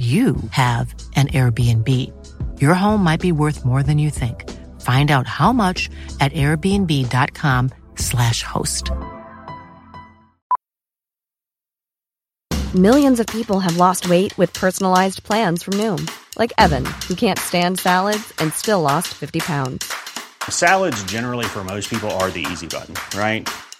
you have an Airbnb. Your home might be worth more than you think. Find out how much at airbnb.com/slash host. Millions of people have lost weight with personalized plans from Noom, like Evan, who can't stand salads and still lost 50 pounds. Salads, generally, for most people, are the easy button, right?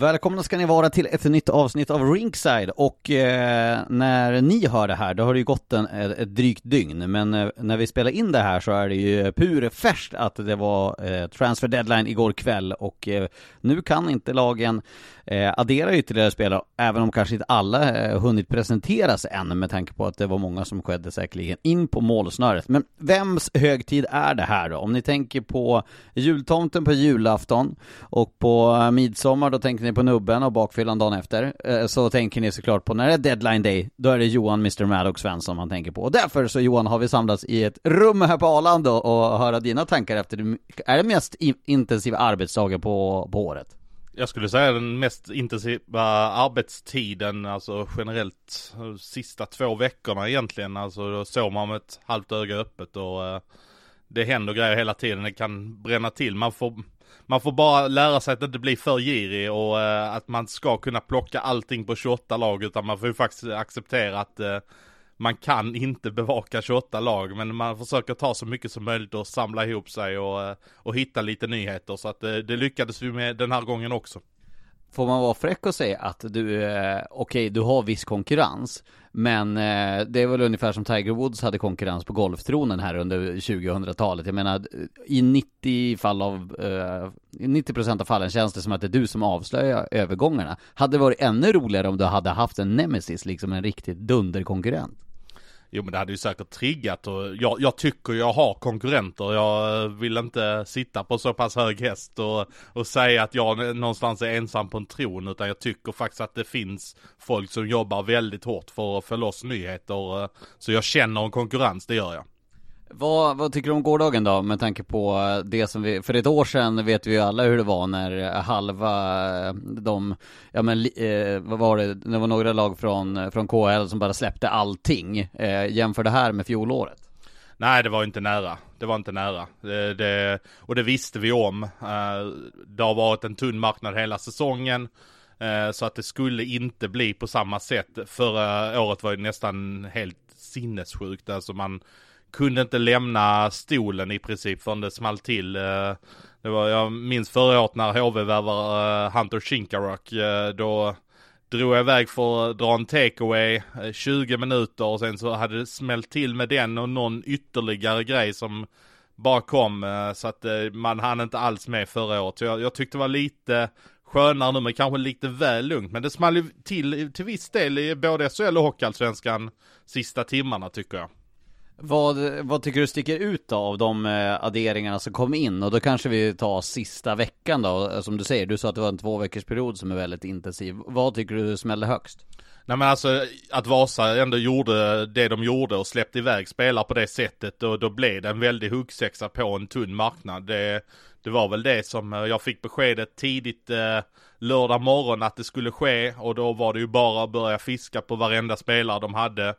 Välkomna ska ni vara till ett nytt avsnitt av Rinkside och eh, när ni hör det här då har det ju gått en, ett, ett drygt dygn men eh, när vi spelar in det här så är det ju purfärskt att det var eh, transfer deadline igår kväll och eh, nu kan inte lagen eh, addera ytterligare spelare även om kanske inte alla eh, hunnit presenteras än med tanke på att det var många som skedde säkerligen in på målsnöret. Men vems högtid är det här då? Om ni tänker på jultomten på julafton och på eh, midsommar då tänker ni på nubben och bakfyllan dagen efter. Eh, så tänker ni såklart på när det är deadline day, då är det Johan Mr. Maddox Svensson man tänker på. Och därför så Johan har vi samlats i ett rum här på Arlanda och höra dina tankar efter det. Är det mest intensiva arbetsdagen på, på året? Jag skulle säga den mest intensiva arbetstiden, alltså generellt eh, sista två veckorna egentligen. Alltså då såg man med ett halvt öga öppet och eh, det händer grejer hela tiden. Det kan bränna till. Man får, man får bara lära sig att inte bli för girig och uh, att man ska kunna plocka allting på 28 lag utan man får ju faktiskt acceptera att uh, man kan inte bevaka 28 lag men man försöker ta så mycket som möjligt och samla ihop sig och, eh, och hitta lite nyheter så att det lyckades vi med den här gången också. Får man vara fräck och säga att du, eh, okej, du har viss konkurrens, men eh, det är väl ungefär som Tiger Woods hade konkurrens på golftronen här under 2000-talet. Jag menar, i 90 fall av, eh, i 90% av fallen känns det som att det är du som avslöjar övergångarna. Hade det varit ännu roligare om du hade haft en nemesis, liksom en riktigt dunderkonkurrent. Jo men det hade ju säkert triggat och jag, jag tycker jag har konkurrenter. Jag vill inte sitta på så pass hög häst och, och säga att jag någonstans är ensam på en tron. Utan jag tycker faktiskt att det finns folk som jobbar väldigt hårt för att få loss nyheter. Så jag känner en konkurrens, det gör jag. Vad, vad tycker du om gårdagen då, med tanke på eh, det som vi, för ett år sedan vet vi ju alla hur det var när eh, halva eh, de, ja men eh, vad var det, det var några lag från, från KL som bara släppte allting. Eh, jämför det här med fjolåret. Nej, det var inte nära. Det var inte nära. Det, det, och det visste vi om. Det har varit en tunn marknad hela säsongen. Så att det skulle inte bli på samma sätt. Förra året var ju nästan helt sinnessjukt. Alltså man kunde inte lämna stolen i princip förrän det small till. Eh, det var, jag minns förra året när HV värvar eh, Hunter Shinkarock, eh, Då drog jag iväg för att dra en takeaway, 20 minuter och sen så hade det smällt till med den och någon ytterligare grej som bara kom så att man hann inte alls med förra året. Så jag, jag tyckte det var lite skönare nu men kanske lite väl lugnt. Men det small ju till till viss del i både SHL och Hockeyallsvenskan sista timmarna tycker jag. Vad, vad tycker du sticker ut då av de eh, adderingarna som kom in? Och då kanske vi tar sista veckan då, eh, som du säger, du sa att det var en två veckors period som är väldigt intensiv. Vad tycker du smällde högst? Nej men alltså att Vasa ändå gjorde det de gjorde och släppte iväg spelare på det sättet och då blev det en väldig huggsexa på en tunn marknad. Det, det var väl det som eh, jag fick beskedet tidigt eh, lördag morgon att det skulle ske och då var det ju bara att börja fiska på varenda spelare de hade.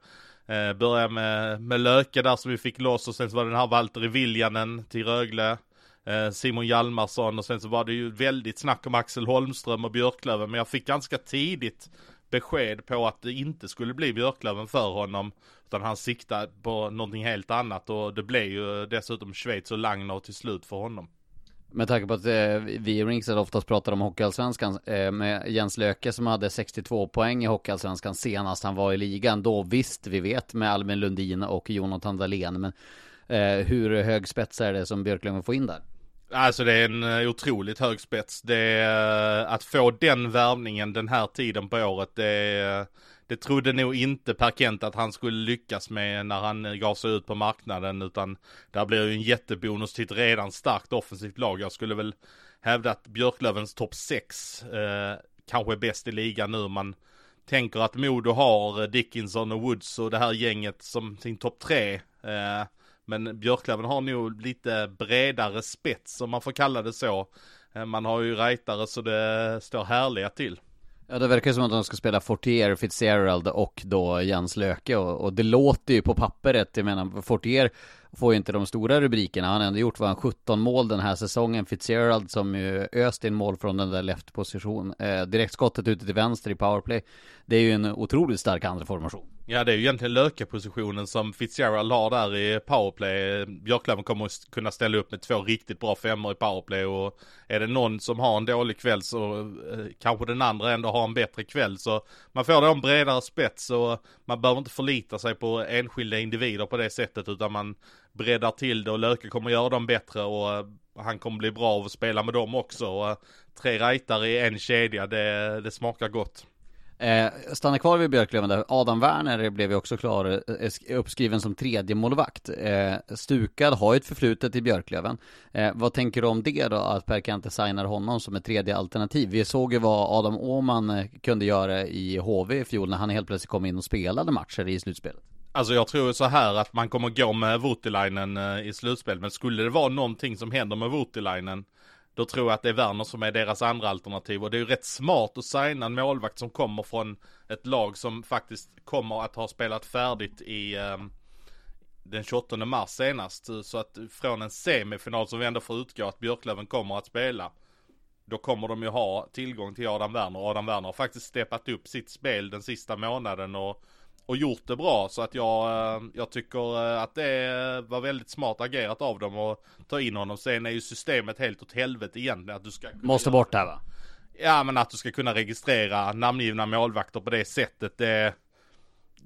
Eh, börja med, med Löke där som vi fick loss och sen så var det den här Valtteri Viljanen till Rögle. Eh, Simon Hjalmarsson och sen så var det ju väldigt snack om Axel Holmström och Björklöven men jag fick ganska tidigt besked på att det inte skulle bli Björklöven för honom. Utan han siktade på någonting helt annat och det blev ju dessutom Schweiz och Langner till slut för honom. Med tanke på att eh, vi i Ringsted oftast pratar om Hockeyallsvenskan eh, med Jens Löke som hade 62 poäng i Hockeyallsvenskan senast han var i ligan. Då visst, vi vet med Albin Lundin och Jonathan Dahlén. Men eh, hur hög spets är det som Björklöven får in där? Alltså det är en eh, otroligt hög spets. Det är, eh, att få den värvningen den här tiden på året, det, är, det trodde nog inte Per Kent att han skulle lyckas med när han gav sig ut på marknaden, utan där blir ju en jättebonus till ett redan starkt offensivt lag. Jag skulle väl hävda att Björklövens topp 6 eh, kanske är bäst i ligan nu. Man tänker att Modo har eh, Dickinson och Woods och det här gänget som sin topp 3. Eh, men Björklöven har nog lite bredare spets om man får kalla det så. Eh, man har ju rightare så det står härliga till. Ja det verkar som att de ska spela Fortier, Fitzgerald och då Jens Löke och, och det låter ju på pappret, jag menar Fortier får ju inte de stora rubrikerna. Han har ändå gjort, var han 17 mål den här säsongen. Fitzgerald som ju öst in mål från den där left-position. Eh, direktskottet ute till vänster i powerplay. Det är ju en otroligt stark andra formation. Ja det är ju egentligen Löke-positionen som Fitzgerald har där i powerplay. Björklöven kommer att kunna ställa upp med två riktigt bra femmor i powerplay och är det någon som har en dålig kväll så eh, kanske den andra ändå har en bättre kväll. Så man får då en bredare spets och man behöver inte förlita sig på enskilda individer på det sättet utan man breddar till det och Löke kommer göra dem bättre och eh, han kommer bli bra av att spela med dem också. Och eh, tre rightare i en kedja, det, det smakar gott. Eh, stanna kvar vid Björklöven där. Adam Werner blev ju också klar, eh, uppskriven som tredje målvakt. Eh, Stukad har ju ett förflutet i Björklöven. Eh, vad tänker du om det då, att Per Kante signar honom som ett tredje alternativ? Vi såg ju vad Adam Åhman eh, kunde göra i HV i fjol när han helt plötsligt kom in och spelade matcher i slutspelet. Alltså jag tror så här att man kommer gå med Voutilainen eh, i slutspel. Men skulle det vara någonting som händer med Voutilainen. Då tror jag att det är Werner som är deras andra alternativ. Och det är ju rätt smart att signa en målvakt som kommer från ett lag som faktiskt kommer att ha spelat färdigt i eh, den 28 mars senast. Så att från en semifinal som vi ändå får utgå att Björklöven kommer att spela. Då kommer de ju ha tillgång till Adam Werner. Adam Werner har faktiskt steppat upp sitt spel den sista månaden och och gjort det bra så att jag, eh, jag tycker eh, att det var väldigt smart agerat av dem att ta in honom. Sen är ju systemet helt åt helvete egentligen att du ska Måste bort här va? Ja men att du ska kunna registrera namngivna målvakter på det sättet det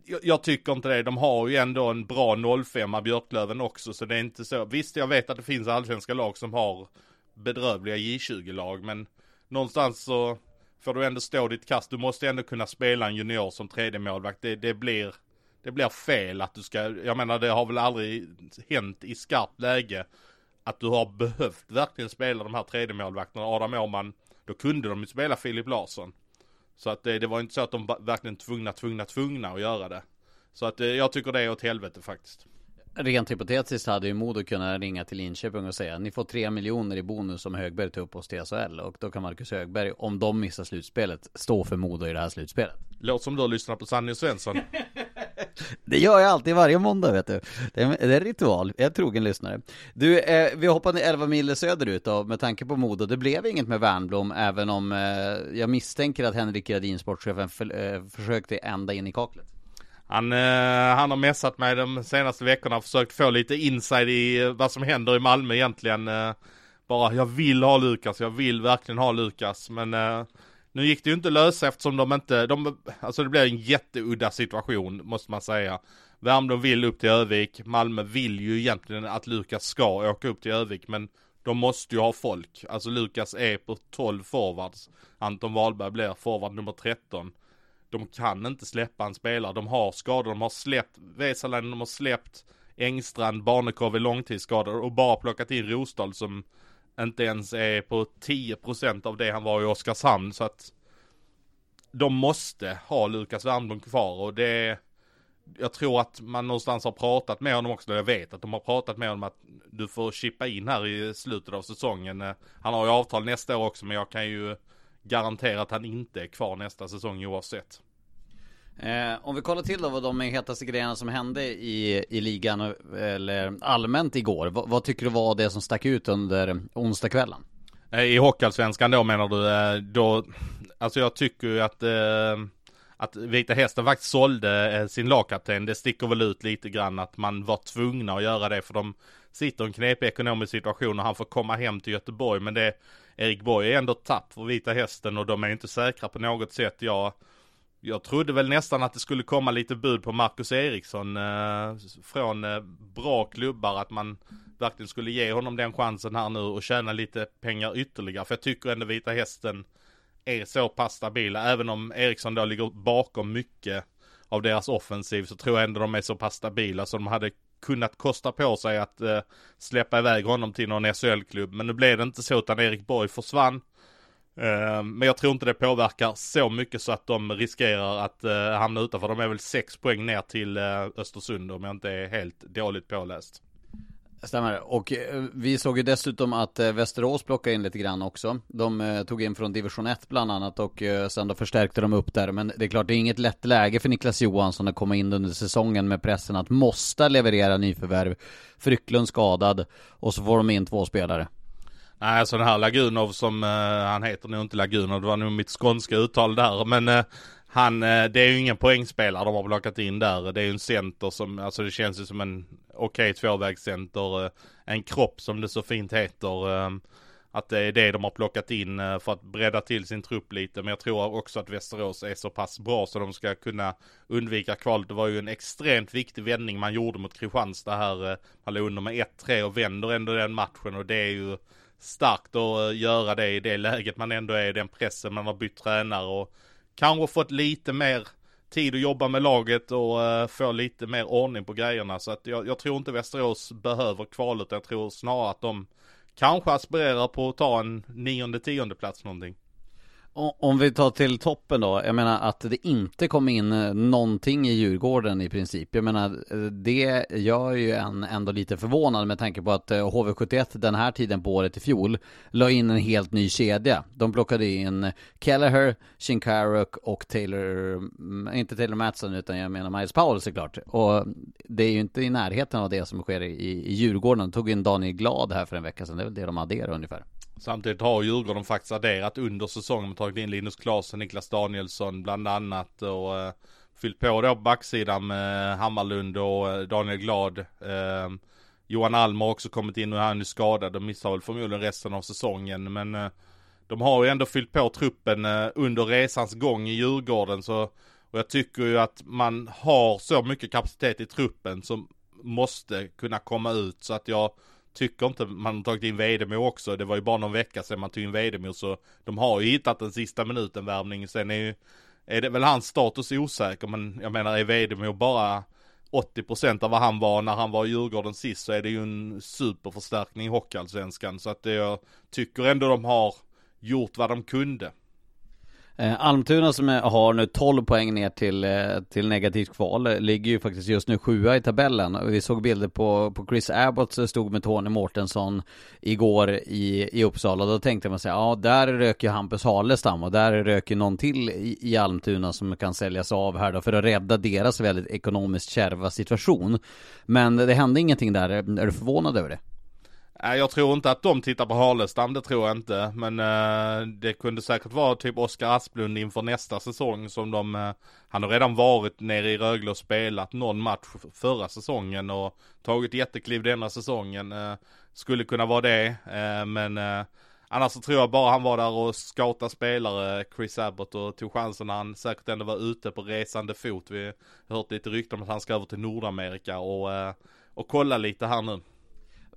jag, jag tycker inte det. De har ju ändå en bra 05 Björklöven också så det är inte så. Visst jag vet att det finns allsvenska lag som har bedrövliga J20-lag men någonstans så får du ändå stå ditt kast. Du måste ändå kunna spela en junior som tredje målvakt. Det, det, blir, det blir fel att du ska, jag menar det har väl aldrig hänt i skarpt läge att du har behövt verkligen spela de här tredje målvakterna. Adam Åhman, då kunde de ju spela Filip Larsson. Så att det, det var inte så att de verkligen tvungna, tvungna, tvungna att göra det. Så att eh, jag tycker det är åt helvete faktiskt. Rent hypotetiskt hade ju Modo kunnat ringa till Linköping och säga ni får tre miljoner i bonus om Högberg tar upp oss till SHL och då kan Marcus Högberg, om de missar slutspelet, stå för Modo i det här slutspelet. Låter som du har lyssnat på Sanny och Svensson. det gör jag alltid varje måndag vet du. Det är, en ritual, jag är trogen lyssnare. Du, eh, vi hoppade 11 mil söderut och med tanke på Modo, det blev inget med Värnblom även om eh, jag misstänker att Henrik Gradin, sportchefen, för, eh, försökte ända in i kaklet. Han, eh, han har messat mig de senaste veckorna och försökt få lite inside i eh, vad som händer i Malmö egentligen. Eh, bara, jag vill ha Lukas, jag vill verkligen ha Lukas. Men eh, nu gick det ju inte lösa eftersom de inte, de, alltså det blev en jätteudda situation måste man säga. Värmdö vill upp till Övik, Malmö vill ju egentligen att Lukas ska åka upp till Övik men de måste ju ha folk. Alltså Lukas är på 12 forwards. Anton Wahlberg blir forward nummer 13. De kan inte släppa en spelare. De har skador. De har släppt Vesalainen, de har släppt Engstrand, Barnekow är långtidsskadad och bara plockat in Rosdahl som inte ens är på 10% av det han var i Oskarshamn. Så att de måste ha Lukas Wernbloom kvar och det jag tror att man någonstans har pratat med honom också, jag vet att de har pratat med honom att du får chippa in här i slutet av säsongen. Han har ju avtal nästa år också men jag kan ju garantera att han inte är kvar nästa säsong oavsett. Eh, om vi kollar till då vad de hetaste grejerna som hände i, i ligan eller allmänt igår. V vad tycker du var det som stack ut under onsdagskvällen? Eh, I Hockeyallsvenskan då menar du? Eh, då, alltså jag tycker ju att eh, att Vita Hästen faktiskt sålde eh, sin lagkapten, det sticker väl ut lite grann att man var tvungna att göra det för de sitter i en knepig ekonomisk situation och han får komma hem till Göteborg men det Erik Borg är ändå tapp för Vita Hästen och de är inte säkra på något sätt. Jag jag trodde väl nästan att det skulle komma lite bud på Marcus Eriksson eh, från eh, bra klubbar, att man verkligen skulle ge honom den chansen här nu och tjäna lite pengar ytterligare. För jag tycker ändå Vita Hästen är så pass stabila, även om Eriksson då ligger bakom mycket av deras offensiv så tror jag ändå de är så pass stabila så de hade kunnat kosta på sig att eh, släppa iväg honom till någon SHL-klubb. Men nu blev det inte så utan Erik Borg försvann. Eh, men jag tror inte det påverkar så mycket så att de riskerar att eh, hamna utanför. De är väl sex poäng ner till eh, Östersund om jag inte är helt dåligt påläst. Stämmer. Och vi såg ju dessutom att Västerås plockade in lite grann också. De tog in från division 1 bland annat och sen då förstärkte de upp där. Men det är klart, det är inget lätt läge för Niklas Johansson att komma in under säsongen med pressen att måste leverera nyförvärv. Frycklund skadad och så får de in två spelare. Nej, alltså den här Lagunov som, uh, han heter nog inte Lagunov, det var nog mitt skånska uttal där, men uh, han, uh, det är ju ingen poängspelare de har plockat in där. Det är ju en center som, alltså det känns ju som en okej okay, tvåvägscenter, en kropp som det så fint heter. Att det är det de har plockat in för att bredda till sin trupp lite. Men jag tror också att Västerås är så pass bra så de ska kunna undvika kvalet. Det var ju en extremt viktig vändning man gjorde mot Kristianstad här. Man låg under med 1-3 och vänder ändå den matchen och det är ju starkt att göra det i det läget man ändå är, i den pressen man har bytt tränare och kanske fått lite mer tid att jobba med laget och uh, få lite mer ordning på grejerna. Så att jag, jag tror inte Västerås behöver kvalet, jag tror snarare att de kanske aspirerar på att ta en nionde, tionde plats någonting. Om vi tar till toppen då, jag menar att det inte kom in eh, någonting i Djurgården i princip. Jag menar, eh, det gör ju en ändå lite förvånad med tanke på att eh, HV71 den här tiden på året i fjol la in en helt ny kedja. De plockade in Kelleher, Shinkaruk och Taylor, mm, inte Taylor Matson, utan jag menar Miles Powell såklart. Och det är ju inte i närheten av det som sker i, i Djurgården. De tog in Daniel Glad här för en vecka sedan, det är väl det de adderar ungefär. Samtidigt har Djurgården faktiskt adderat under säsongen med tagit in Linus Klasen, Niklas Danielsson bland annat och eh, fyllt på då på backsidan med Hammarlund och eh, Daniel Glad. Eh, Johan Alm har också kommit in och han är skadad och missar väl förmodligen resten av säsongen. Men eh, de har ju ändå fyllt på truppen eh, under resans gång i Djurgården. Så och jag tycker ju att man har så mycket kapacitet i truppen som måste kunna komma ut. Så att jag tycker inte man har tagit in Vedemo också. Det var ju bara någon vecka sedan man tog in Vedemo så de har ju hittat den sista minuten värvning. Sen är ju, är det väl hans status osäker men jag menar är Vedemo bara 80% av vad han var när han var i Djurgården sist så är det ju en superförstärkning i Hockeyallsvenskan. Så att jag tycker ändå de har gjort vad de kunde. Eh, Almtuna som har nu 12 poäng ner till, eh, till negativt kval eh, ligger ju faktiskt just nu sjua i tabellen. Vi såg bilder på, på Chris Abbott som stod med Tony Mårtensson igår i, i Uppsala. Då tänkte man sig, ja där röker Hampus Halestam och där röker någon till i, i Almtuna som kan säljas av här då för att rädda deras väldigt ekonomiskt kärva situation. Men det hände ingenting där. Är du förvånad över det? Nej jag tror inte att de tittar på Harlestam, det tror jag inte. Men eh, det kunde säkert vara typ Oskar Asplund inför nästa säsong som de, eh, han har redan varit nere i Rögle och spelat någon match förra säsongen och tagit jättekliv denna säsongen. Eh, skulle kunna vara det, eh, men eh, annars så tror jag bara han var där och scoutade spelare, Chris Abbott och tog chansen när han säkert ändå var ute på resande fot. Vi har hört lite rykten om att han ska över till Nordamerika och, eh, och kolla lite här nu.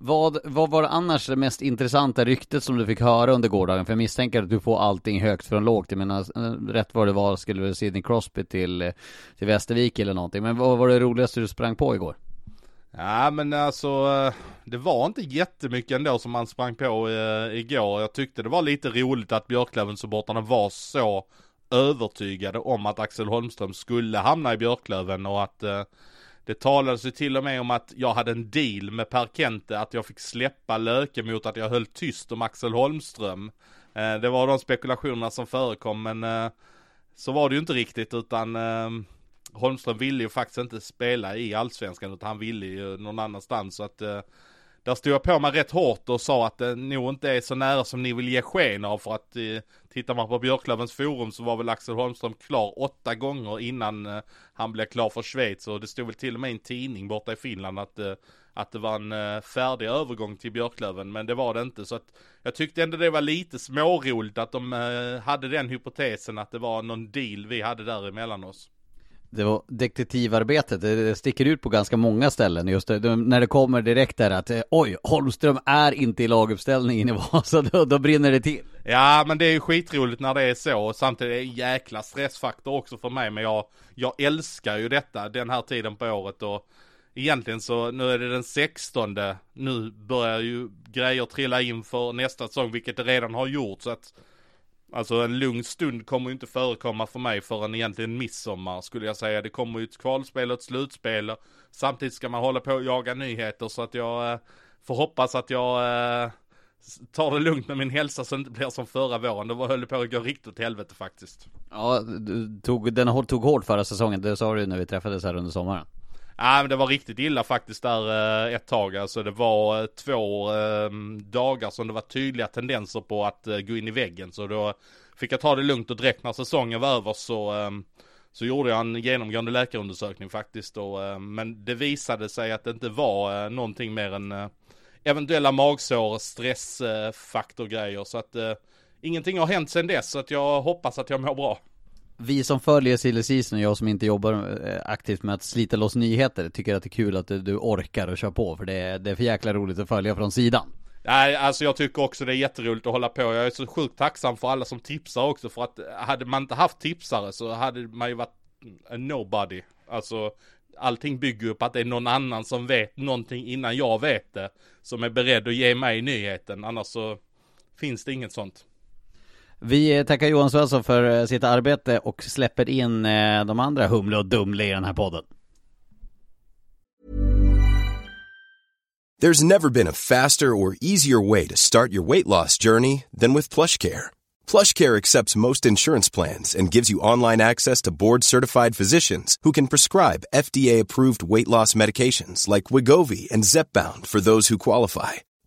Vad, vad var det annars det mest intressanta ryktet som du fick höra under gårdagen? För jag misstänker att du får allting högt från lågt. Jag menar, eh, rätt vad det var skulle väl Sidney Crosby till, eh, till Västervik eller någonting. Men vad var det roligaste du sprang på igår? Ja men alltså, eh, det var inte jättemycket ändå som man sprang på eh, igår. Jag tyckte det var lite roligt att Björklöven-supportrarna var så övertygade om att Axel Holmström skulle hamna i Björklöven och att eh, det talades ju till och med om att jag hade en deal med Per Kente, att jag fick släppa Löke mot att jag höll tyst om Axel Holmström. Eh, det var de spekulationerna som förekom men eh, så var det ju inte riktigt utan ehm, Holmström ville ju faktiskt inte spela i Allsvenskan utan han ville ju någon annanstans så att eh, där stod jag på mig rätt hårt och sa att det nog inte är så nära som ni vill ge sken av för att eh, tittar man på Björklövens forum så var väl Axel Holmström klar åtta gånger innan eh, han blev klar för Schweiz och det stod väl till och med i en tidning borta i Finland att eh, att det var en eh, färdig övergång till Björklöven men det var det inte så att jag tyckte ändå det var lite småroligt att de eh, hade den hypotesen att det var någon deal vi hade där emellan oss. Det var detektivarbetet, det, sticker ut på ganska många ställen. Just det, när det kommer direkt där att eh, oj, Holmström är inte i laguppställningen i Vasa, då, då brinner det till. Ja men det är ju skitroligt när det är så. Och samtidigt är det en jäkla stressfaktor också för mig men jag, jag älskar ju detta den här tiden på året. Och egentligen så nu är det den 16 nu börjar ju grejer trilla in för nästa säsong vilket det redan har gjort. Så att Alltså en lugn stund kommer ju inte förekomma för mig förrän egentligen midsommar skulle jag säga. Det kommer ju ett kvalspel och ett slutspel. Samtidigt ska man hålla på och jaga nyheter så att jag eh, får hoppas att jag eh, tar det lugnt med min hälsa så det inte blir som förra våren. Då höll det på att gå riktigt åt helvete faktiskt. Ja, du tog, den tog hårt förra säsongen, det sa du när vi träffades här under sommaren. Ja men det var riktigt illa faktiskt där eh, ett tag. Alltså det var eh, två eh, dagar som det var tydliga tendenser på att eh, gå in i väggen. Så då fick jag ta det lugnt och direkt när säsongen var över så ehm, så gjorde jag en genomgående läkarundersökning faktiskt Och, ehm, men det visade sig att det inte var eh, någonting mer än eventuella magsår, stressfaktorgrejer så att ingenting har hänt sedan dess så att jag hoppas att jag mår bra vi som följer silly season och jag som inte jobbar eh, aktivt med att slita loss nyheter tycker att det är kul att du orkar och kör på för det är, det är för jäkla roligt att följa från sidan. Nej, alltså jag tycker också det är jätteroligt att hålla på. Jag är så sjukt tacksam för alla som tipsar också för att hade man inte haft tipsare så hade man ju varit en nobody. Alltså allting bygger ju på att det är någon annan som vet någonting innan jag vet det. Som är beredd att ge mig nyheten. Annars så finns det inget sånt. Vi tackar Johan Svensson för eh, sitt arbete och släpper in eh, de andra Humle och Dumle i den här podden. There's never been a faster or easier way to start your weight loss journey than with PlushCare. PlushCare accepts most insurance plans and gives you online access to board-certified physicians who can prescribe FDA-approved weight loss medications like Wigovi and Zepbound for those who qualify.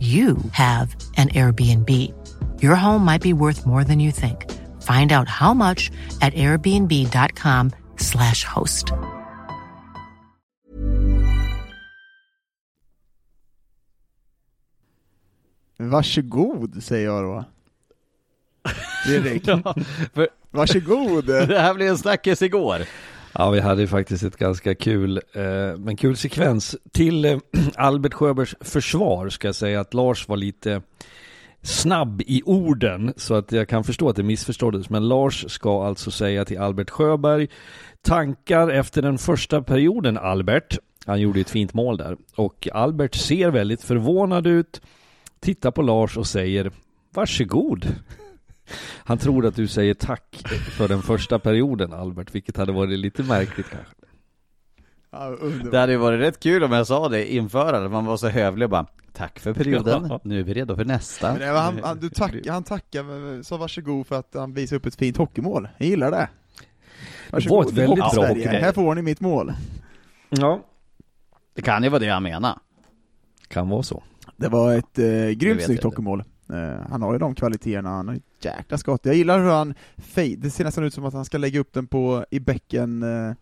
you have an Airbnb. Your home might be worth more than you think. Find out how much at airbnb.com slash host. Varsågod, säger jag då. Fredrik. Ja, för Varsågod. det här blev en snackis igår. Ja, vi hade ju faktiskt ett ganska kul, eh, men kul sekvens. Till eh, Albert Sjöbergs försvar ska jag säga att Lars var lite snabb i orden så att jag kan förstå att det missförståddes. Men Lars ska alltså säga till Albert Sjöberg tankar efter den första perioden Albert. Han gjorde ett fint mål där och Albert ser väldigt förvånad ut, tittar på Lars och säger varsågod. Han tror att du säger tack för den första perioden Albert, vilket hade varit lite märkligt kanske. Ja. Det hade ju varit rätt kul om jag sa det inför, att man var så hövlig och bara tack för perioden. Nu är vi redo för nästa. Men det var han, han, du tack, han tackade, sa varsågod för att han visade upp ett fint hockeymål. Jag gillar det. Det var ett väldigt bra Sverige. hockeymål. Här får ni mitt mål. Ja, Det kan ju vara det han menar. kan vara så. Det var ett eh, grymt snyggt hockeymål. Eh, han har ju de kvaliteterna, han har ett jäkla skott. Jag gillar hur han fade, det ser nästan ut som att han ska lägga upp den på, i bäcken, eh,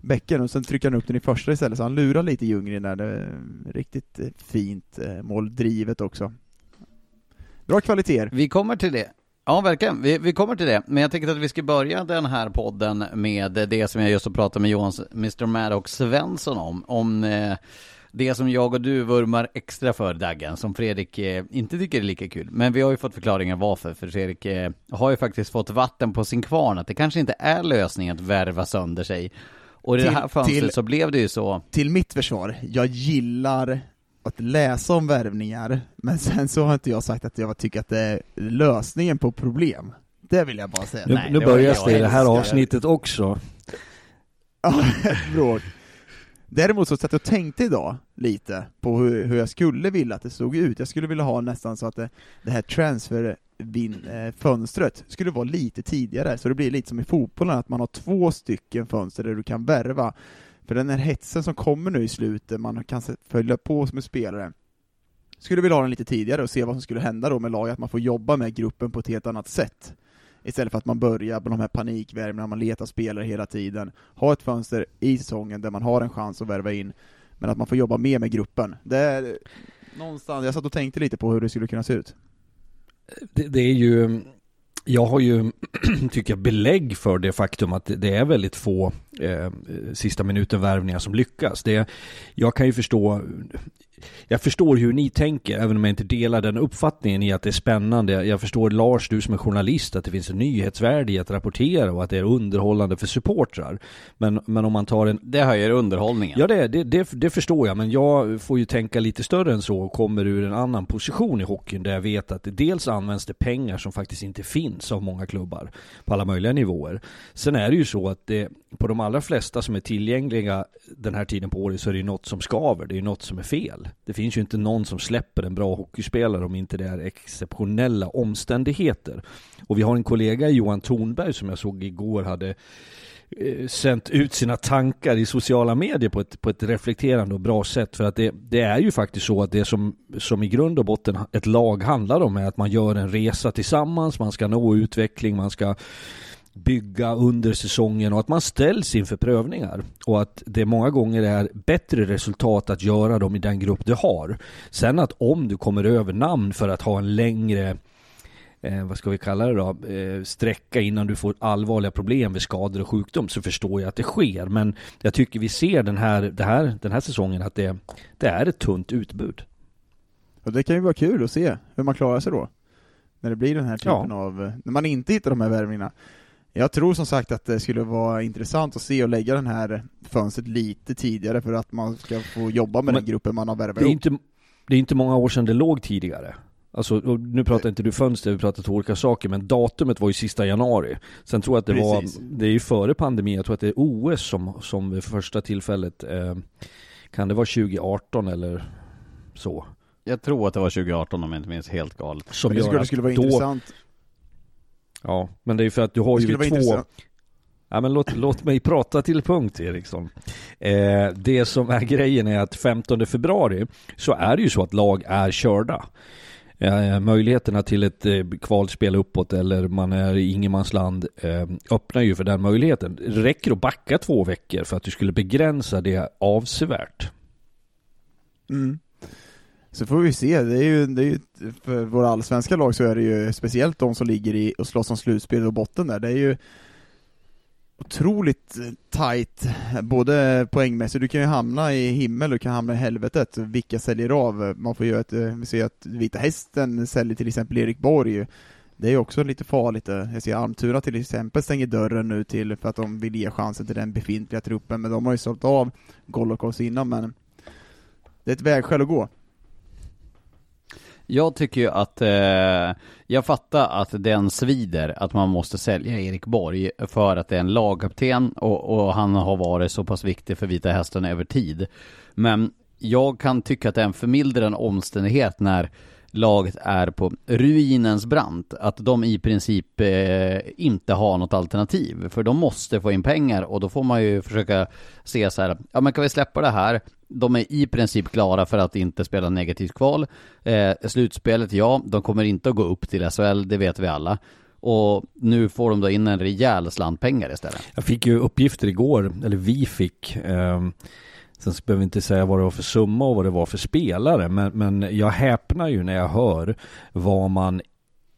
bäcken och sen trycker han upp den i första istället, så han lurar lite Ljunggren där. Det är riktigt eh, fint eh, mål, drivet också. Bra kvaliteter. Vi kommer till det. Ja, verkligen. Vi, vi kommer till det. Men jag tänkte att vi ska börja den här podden med det som jag just har pratat med Johan, Mr. Maddox Svensson om. Om eh, det som jag och du vurmar extra för, Daggen, som Fredrik eh, inte tycker är lika kul. Men vi har ju fått förklaringar varför, för Fredrik eh, har ju faktiskt fått vatten på sin kvarn, att det kanske inte är lösningen att värva sönder sig. Och i det Till- här fönstret till- så blev det ju så. Till mitt försvar, jag gillar att läsa om värvningar, men sen så har inte jag sagt att jag tycker att det är lösningen på problem. Det vill jag bara säga. Nu, Nej, nu det börjar jag det i det här avsnittet också. Ja, bråk. Däremot så satt jag och tänkte idag lite på hur, hur jag skulle vilja att det såg ut. Jag skulle vilja ha nästan så att det, det här transferfönstret eh, skulle vara lite tidigare, så det blir lite som i fotbollen, att man har två stycken fönster där du kan värva. För den här hetsen som kommer nu i slutet, man kan följa på som en spelare. Skulle vilja ha den lite tidigare och se vad som skulle hända då med laget, att man får jobba med gruppen på ett helt annat sätt. Istället för att man börjar med de här panikvärvningarna, man letar spelare hela tiden. Ha ett fönster i säsongen där man har en chans att värva in, men att man får jobba mer med gruppen. Det är någonstans, jag satt och tänkte lite på hur det skulle kunna se ut. Det, det är ju, jag har ju, tycker jag, belägg för det faktum att det, det är väldigt få eh, sista minuten värvningar som lyckas. Det, jag kan ju förstå, jag förstår hur ni tänker, även om jag inte delar den uppfattningen i att det är spännande. Jag förstår Lars, du som är journalist, att det finns en nyhetsvärde i att rapportera och att det är underhållande för supportrar. Men, men om man tar en Det höjer underhållningen. Ja det, det, det, det förstår jag, men jag får ju tänka lite större än så och kommer ur en annan position i hockeyn där jag vet att det dels används det pengar som faktiskt inte finns av många klubbar på alla möjliga nivåer. Sen är det ju så att det, på de allra flesta som är tillgängliga den här tiden på året så är det ju något som skaver, det är ju något som är fel. Det finns ju inte någon som släpper en bra hockeyspelare om inte det är exceptionella omständigheter. Och vi har en kollega, Johan Thornberg, som jag såg igår hade eh, sänt ut sina tankar i sociala medier på ett, på ett reflekterande och bra sätt. För att det, det är ju faktiskt så att det som, som i grund och botten ett lag handlar om är att man gör en resa tillsammans, man ska nå utveckling, man ska bygga under säsongen och att man ställs inför prövningar. Och att det många gånger är bättre resultat att göra dem i den grupp du har. Sen att om du kommer över namn för att ha en längre eh, vad ska vi kalla det då, eh, sträcka innan du får allvarliga problem med skador och sjukdom så förstår jag att det sker. Men jag tycker vi ser den här, det här, den här säsongen att det, det är ett tunt utbud. Och det kan ju vara kul att se hur man klarar sig då. När det blir den här typen Ja. av, när man inte hittar de här värvningarna. Jag tror som sagt att det skulle vara intressant att se och lägga den här fönstret lite tidigare för att man ska få jobba med Men den gruppen man har värvat Det är inte, det är inte många år sedan det låg tidigare. Alltså, nu pratar inte du fönster, vi pratar två olika saker, men datumet var ju sista januari. Sen tror jag att det Precis. var, det är ju före pandemin, jag tror att det är OS som, som vid första tillfället, eh, kan det vara 2018 eller så? Jag tror att det var 2018 om jag inte minns helt galet. Som Men det skulle, att skulle vara då, intressant. Ja, men det är ju för att du har ju två. Ja men låt, låt mig prata till punkt Eriksson. Eh, det som är grejen är att 15 februari så är det ju så att lag är körda. Eh, möjligheterna till ett eh, kvalspel uppåt eller man är i ingenmansland eh, öppnar ju för den möjligheten. Det räcker att backa två veckor för att du skulle begränsa det avsevärt. Mm. Så får vi se, det är ju, det är ju för våra allsvenska lag så är det ju speciellt de som ligger i och slåss om slutspel och botten där, det är ju otroligt eh, tight, både poängmässigt, du kan ju hamna i himmel, du kan hamna i helvetet, vilka säljer av? Man får ju ett, eh, vi ser att Vita Hästen säljer till exempel Erik Borg, det är ju också lite farligt. Eh. Jag ser Almtuna till exempel stänger dörren nu till för att de vill ge chansen till den befintliga truppen, men de har ju sålt av Golokos innan, men det är ett vägskäl att gå. Jag tycker ju att, eh, jag fattar att den svider att man måste sälja Erik Borg för att det är en lagkapten och, och han har varit så pass viktig för Vita Hästen över tid. Men jag kan tycka att det är en förmildrande omständighet när laget är på ruinens brant, att de i princip eh, inte har något alternativ. För de måste få in pengar och då får man ju försöka se så här, ja men kan vi släppa det här? De är i princip klara för att inte spela negativt kval. Eh, slutspelet, ja, de kommer inte att gå upp till SHL, det vet vi alla. Och nu får de då in en rejäl slant pengar istället. Jag fick ju uppgifter igår, eller vi fick, eh, sen behöver vi inte säga vad det var för summa och vad det var för spelare, men, men jag häpnar ju när jag hör vad man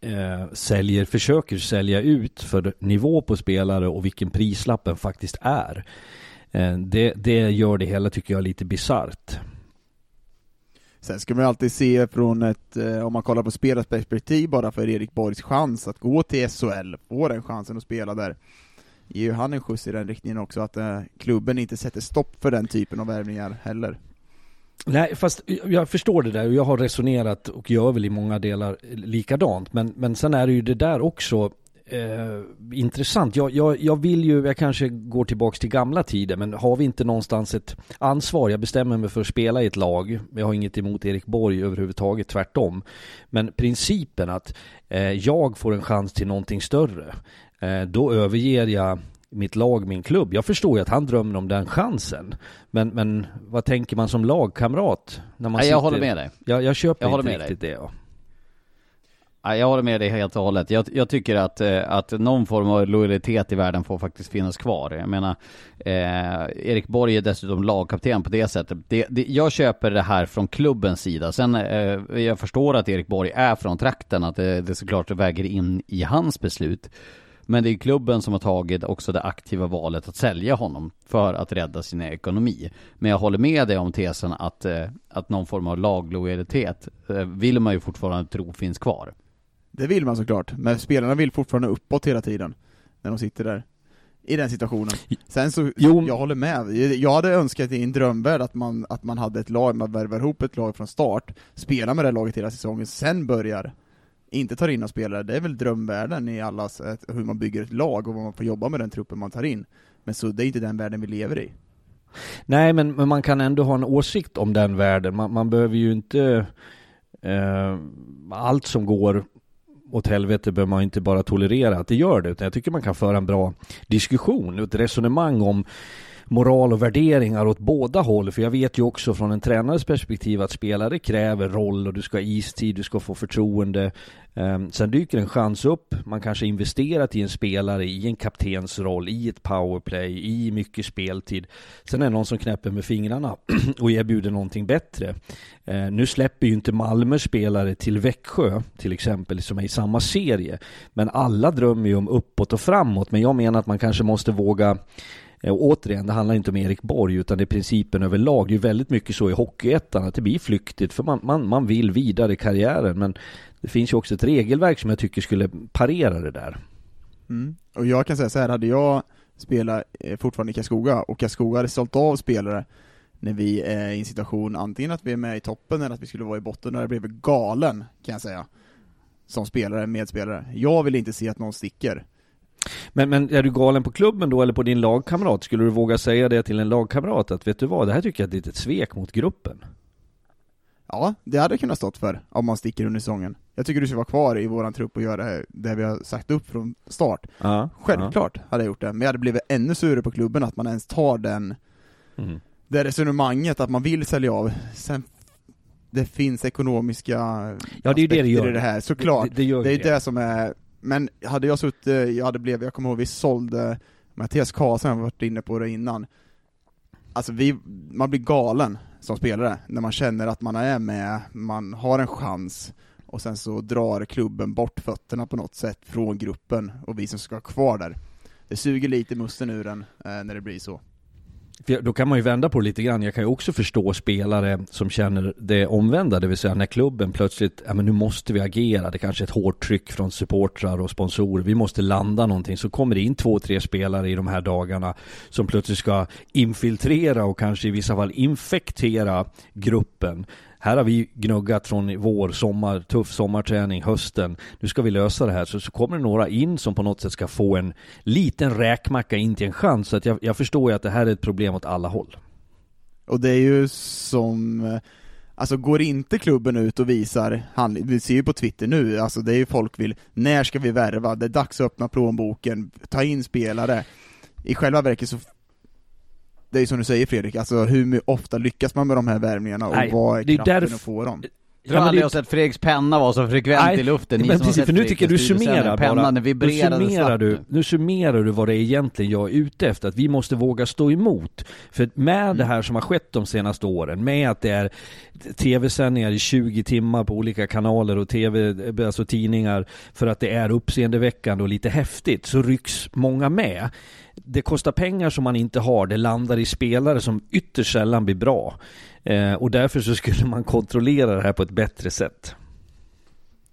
eh, säljer, försöker sälja ut för nivå på spelare och vilken prislappen faktiskt är. Eh, det, det gör det hela, tycker jag, lite bisarrt. Sen ska man ju alltid se från ett, eh, om man kollar på spelarens perspektiv bara för Erik Borgs chans att gå till SHL, få den chansen att spela där, ger ju han en skjuts i den riktningen också, att eh, klubben inte sätter stopp för den typen av värvningar heller. Nej, fast jag förstår det där och jag har resonerat och gör väl i många delar likadant. Men, men sen är det ju det där också eh, intressant. Jag, jag, jag vill ju, jag kanske går tillbaks till gamla tider, men har vi inte någonstans ett ansvar? Jag bestämmer mig för att spela i ett lag. Jag har inget emot Erik Borg överhuvudtaget, tvärtom. Men principen att eh, jag får en chans till någonting större, eh, då överger jag mitt lag, min klubb. Jag förstår ju att han drömmer om den chansen. Men, men vad tänker man som lagkamrat? När man Nej, sitter... jag håller med dig. Jag, jag köper Jag inte med riktigt det. Ja. Jag håller med dig helt och hållet. Jag, jag tycker att, eh, att någon form av lojalitet i världen får faktiskt finnas kvar. Jag menar, eh, Erik Borg är dessutom lagkapten på det sättet. Det, det, jag köper det här från klubbens sida. Sen, eh, jag förstår att Erik Borg är från trakten, att det, det såklart väger in i hans beslut. Men det är klubben som har tagit också det aktiva valet att sälja honom för att rädda sin ekonomi. Men jag håller med dig om tesen att, eh, att någon form av laglojalitet vill man ju fortfarande tro finns kvar. Det vill man såklart, men spelarna vill fortfarande uppåt hela tiden, när de sitter där. I den situationen. Sen så, Jo. jag håller med. Jag hade önskat i en drömvärld att man, att man hade ett lag, man värvar ihop ett lag från start, spelar med det laget hela säsongen, sen börjar inte tar in några spelare, det är väl drömvärlden i allas, hur man bygger ett lag och vad man får jobba med den truppen man tar in. Men så det är inte den världen vi lever i. Nej, men, men man kan ändå ha en åsikt om den världen. Man, man behöver ju inte... Eh, allt som går åt helvete behöver man inte bara tolerera att det gör det, utan jag tycker man kan föra en bra diskussion, ett resonemang om moral och värderingar åt båda håll. För jag vet ju också från en tränares perspektiv att spelare kräver roll och du ska ha istid, du ska få förtroende. Ehm, sen dyker en chans upp, man kanske investerat i en spelare i en kaptensroll, i ett powerplay, i mycket speltid. Sen är det någon som knäpper med fingrarna och erbjuder någonting bättre. Ehm, nu släpper ju inte Malmö spelare till Växjö till exempel som är i samma serie. Men alla drömmer ju om uppåt och framåt. Men jag menar att man kanske måste våga Eh, och återigen, det handlar inte om Erik Borg utan det är principen överlag. Det är ju väldigt mycket så i Hockeyettan att det blir flyktigt för man, man, man vill vidare i karriären. Men det finns ju också ett regelverk som jag tycker skulle parera det där. Mm. Och jag kan säga så här, hade jag spelat eh, fortfarande i Karlskoga, och Karlskoga hade sålt av spelare när vi är i en situation, antingen att vi är med i toppen eller att vi skulle vara i botten, och jag blev galen, kan jag säga. Som spelare, medspelare. Jag vill inte se att någon sticker. Men, men är du galen på klubben då eller på din lagkamrat? Skulle du våga säga det till en lagkamrat att vet du vad, det här tycker jag är ett litet svek mot gruppen? Ja, det hade jag kunnat stått för, om man sticker under säsongen. Jag tycker du ska vara kvar i våran trupp och göra det, det vi har sagt upp från start. Ja, Självklart hade jag gjort det, men jag hade blivit ännu surare på klubben att man ens tar den, Ja. Mm. det resonemanget att man vill sälja av. Sen, det finns ekonomiska Ja, det är ju det det gör. i det här, såklart. Det, det gör Det är ju det som är, men hade jag suttit, eh, jag hade blivit, jag kommer ihåg vi sålde Mattias Karlsson, jag har varit inne på det innan. Alltså vi, man blir galen som spelare när man känner att man är med, man har en chans och sen så drar klubben bort fötterna på något sätt från gruppen och vi som ska vara kvar där. Det suger lite musten ur en eh, när det blir så. För då kan man ju vända på det lite grann. Jag kan ju också förstå spelare som känner det omvända, det vill säga när klubben plötsligt, ja men nu måste vi agera, det kanske är ett hårt tryck från supportrar och sponsorer, vi måste landa någonting, så kommer det in två, tre spelare i de här dagarna som plötsligt ska infiltrera och kanske i vissa fall infektera gruppen. Här har vi gnuggat från vår, sommar, tuff sommarträning, hösten. Nu ska vi lösa det här. Så, så kommer det några in som på något sätt ska få en liten räkmacka in till en chans. Så att jag, jag förstår ju att det här är ett problem åt alla håll. Och det är ju som, alltså går inte klubben ut och visar handling, vi ser ju på Twitter nu, alltså det är ju folk vill, när ska vi värva? Det är dags att öppna plånboken, ta in spelare. I själva verket så det är som du säger Fredrik, alltså hur ofta lyckas man med de här värvningarna och Nej, vad är det är kraften därf- att få dem? Jag tror aldrig det- jag har sett Fredriks penna vara så frekvent Nej, i luften. Ni men som har precis, sett för nu tycker jag du summerar pennan bara. den Nu summerar, du, nu. nu summerar du vad det är egentligen jag är ute efter, att vi måste våga stå emot. För med Mm. det här som har skett de senaste åren, med att det är tv-sändningar i 20 timmar på olika kanaler och tv, alltså tidningar, för att det är uppseendeväckande och lite häftigt, så rycks många med. Det kostar pengar som man inte har, det landar i spelare som ytterst sällan blir bra. Eh, och därför så skulle man kontrollera det här på ett bättre sätt.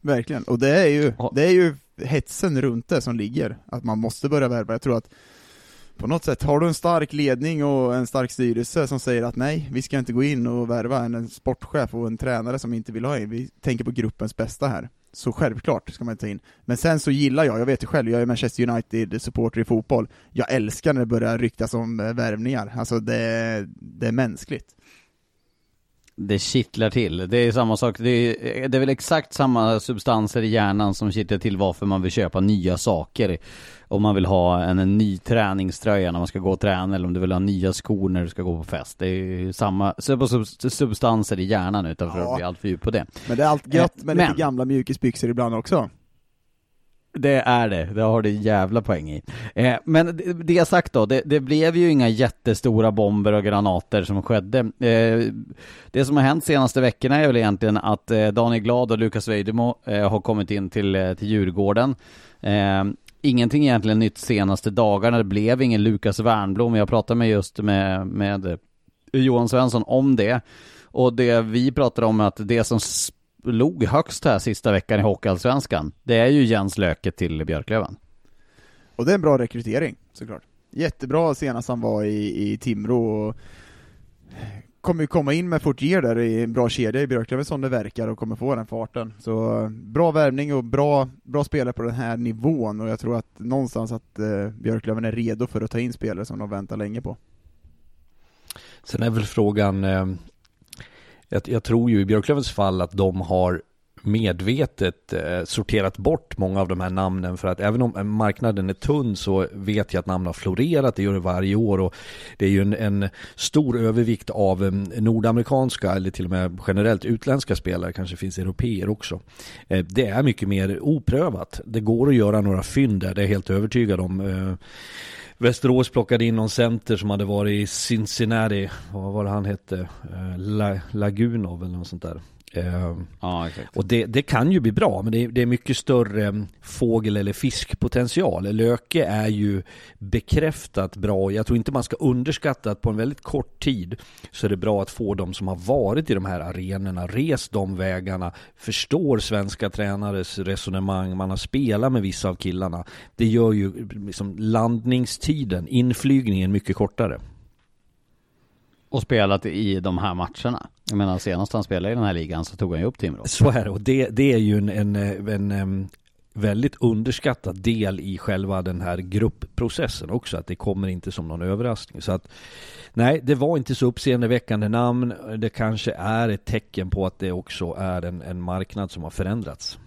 Verkligen, och det är ju, Ja. det är ju hetsen runt det som ligger, att man måste börja värva. Jag tror att på något sätt, har du en stark ledning och en stark styrelse som säger att nej, vi ska inte gå in och värva en, en sportchef och en tränare som inte vill ha in, vi tänker på gruppens bästa här. Så självklart ska man ta in. Men sen så gillar jag, jag vet ju själv, jag är Manchester United-supporter i fotboll, jag älskar när det börjar ryktas om eh, värvningar, alltså det, det är mänskligt. Det kittlar till. Det är samma sak, det är, det är väl exakt samma substanser i hjärnan som kittlar till varför man vill köpa nya saker. Om man vill ha en, en ny träningströja när man ska gå och träna eller om du vill ha nya skor när du ska gå på fest. Det är ju samma sub- sub- substanser i hjärnan utan för Ja. att bli allt för djup på det. Men det är allt gött med Men- lite gamla mjukisbyxor ibland också. Det är det, det har du jävla poäng i. Eh, men det, det sagt då, det, det blev ju inga jättestora bomber och granater som skedde. Eh, det som har hänt senaste veckorna är väl egentligen att eh, Daniel Glad och Lukas Vejdemo eh, har kommit in till, eh, till Djurgården. Eh, ingenting egentligen nytt senaste dagarna, det blev ingen Lukas Wernblom. Jag pratade med just med, med Johan Svensson om det. Och det vi pratade om är att det som låg högst här sista veckan i Hockeyallsvenskan, det är ju Jens Löke till Björklöven. Och det är en bra rekrytering, såklart. Jättebra senast han var i, i Timrå och kommer ju komma in med Fortier där i en bra kedja i Björklöven som det verkar och kommer få den farten. Så bra värvning och bra, bra spelare på den här nivån och jag tror att någonstans att eh, Björklöven är redo för att ta in spelare som de väntar länge på. Sen är väl frågan, eh, jag, jag tror ju i Björklövens fall att de har medvetet eh, sorterat bort många av de här namnen för att även om marknaden är tunn så vet jag att namn har florerat, det gör det varje år och det är ju en, en stor övervikt av eh, nordamerikanska eller till och med generellt utländska spelare, kanske finns europeer också. Eh, det är mycket mer oprövat. Det går att göra några fynd där, det är jag helt övertygad om. Eh, Västerås plockade in någon center som hade varit i Cincinnati, vad var det han hette? Eh, La, Lagunov eller något sånt där. Eh, Ja, och det, det kan ju bli bra, men det är, det är mycket större mm, fågel eller fiskpotential. Löke är ju bekräftat bra. Jag tror inte man ska underskatta att på en väldigt kort tid så är det bra att få de som har varit i de här arenorna, rest de vägarna, förstår svenska tränares resonemang, man har spelat med vissa av killarna. Det gör ju liksom landningstiden, inflygningen mycket kortare. Och spelat i de här matcherna. Jag menar senast han spelade i den här ligan så tog han ju upp Timrå. Så är det och det, det är ju en, en, en, en väldigt underskattad del i själva den här gruppprocessen också, att det kommer inte som någon överraskning. Så att nej, det var inte så uppseendeväckande namn. Det kanske är ett tecken på att det också är en, en marknad som har förändrats.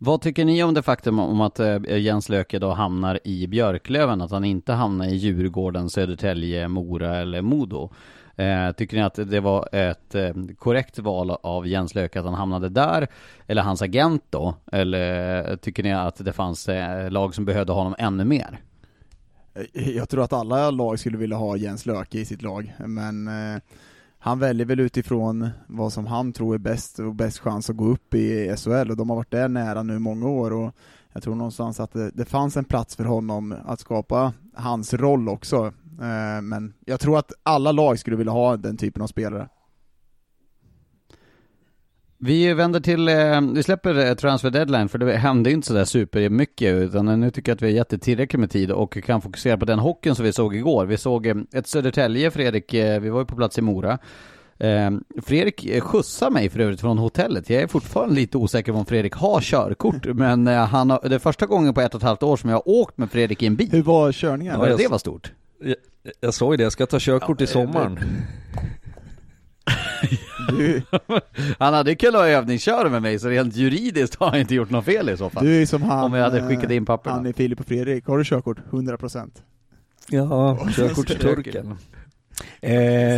Vad tycker ni om det faktum om att eh, Jens Löke då hamnar i Björklöven? Att han inte hamnar i Djurgården, Södertälje, Mora eller Modo? Eh, tycker ni att det var ett eh, korrekt val av Jens Löke att han hamnade där? Eller hans agent då? Eller tycker ni att det fanns lag som behövde honom ännu mer? Jag tror att alla lag skulle vilja ha Jens Löke i sitt lag, men eh, han väljer väl utifrån vad som han tror är bäst och bäst chans att gå upp i SHL och de har varit där nära nu många år och jag tror någonstans att det, det fanns en plats för honom att skapa hans roll också. Eh, men jag tror att alla lag skulle vilja ha den typen av spelare. Vi vänder till, eh, vi släpper eh, transfer deadline för det hände ju inte sådär supermycket utan nu tycker jag att vi har gett det tillräckligt med tid och kan fokusera på den hockeyn som vi såg igår. Vi såg eh, ett Södertälje, Fredrik, vi var ju på plats i Mora. Eh, Fredrik skjutsar mig för övrigt från hotellet. Jag är fortfarande lite osäker på om Fredrik har körkort, men eh, han har, det är första gången på ett och ett halvt år som jag har åkt med Fredrik i en bil. Hur var körningen? Ja, det var stort. Jag, Jag sa ju det, jag ska ta körkort Ja, i sommaren. Du, Han hade kunnat övningsköra med mig, så rent juridiskt har han inte gjort något fel i så fall. du är som han, Om jag hade skickat in papperna. Han är Filip och Fredrik, har du körkort? 100%. Ja, körkort till turken. Eh,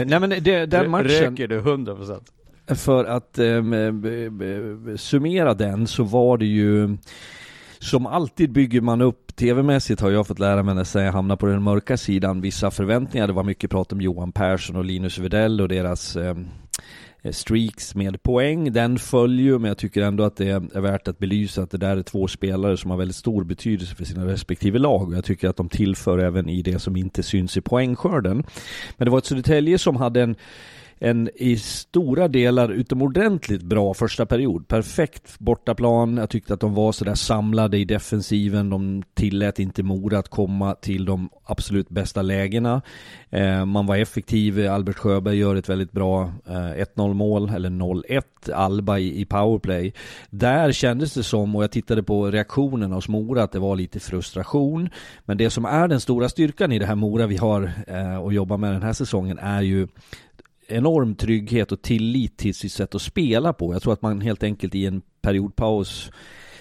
nej men det, den matchen, Röker du 100%? för att eh, b- b- summera den så var det ju som alltid bygger man upp, tv-mässigt har jag fått lära mig när jag hamnar på den mörka sidan, vissa förväntningar. Det var mycket prat om Johan Persson och Linus Widell och deras eh, Eh, streaks med poäng. Den följer men jag tycker ändå att det är värt att belysa att det där är två spelare som har väldigt stor betydelse för sina respektive lag och jag tycker att de tillför även i det som inte syns i poängskörden. Men det var ett Södertälje som hade en en i stora delar utomordentligt bra första period. Perfekt bortaplan. Jag tyckte att de var sådär samlade i defensiven. De tillät inte Mora att komma till de absolut bästa lägena. Eh, man var effektiv. Albert Sjöberg gör ett väldigt bra eh, 1-0 mål, eller 0-1. Alba i, i powerplay. Där kändes det som, och jag tittade på reaktionen hos Mora, att det var lite frustration. Men det som är den stora styrkan i det här Mora vi har eh, jobba med den här säsongen är ju enorm trygghet och tillit till sitt sätt att spela på. Jag tror att man helt enkelt i en periodpaus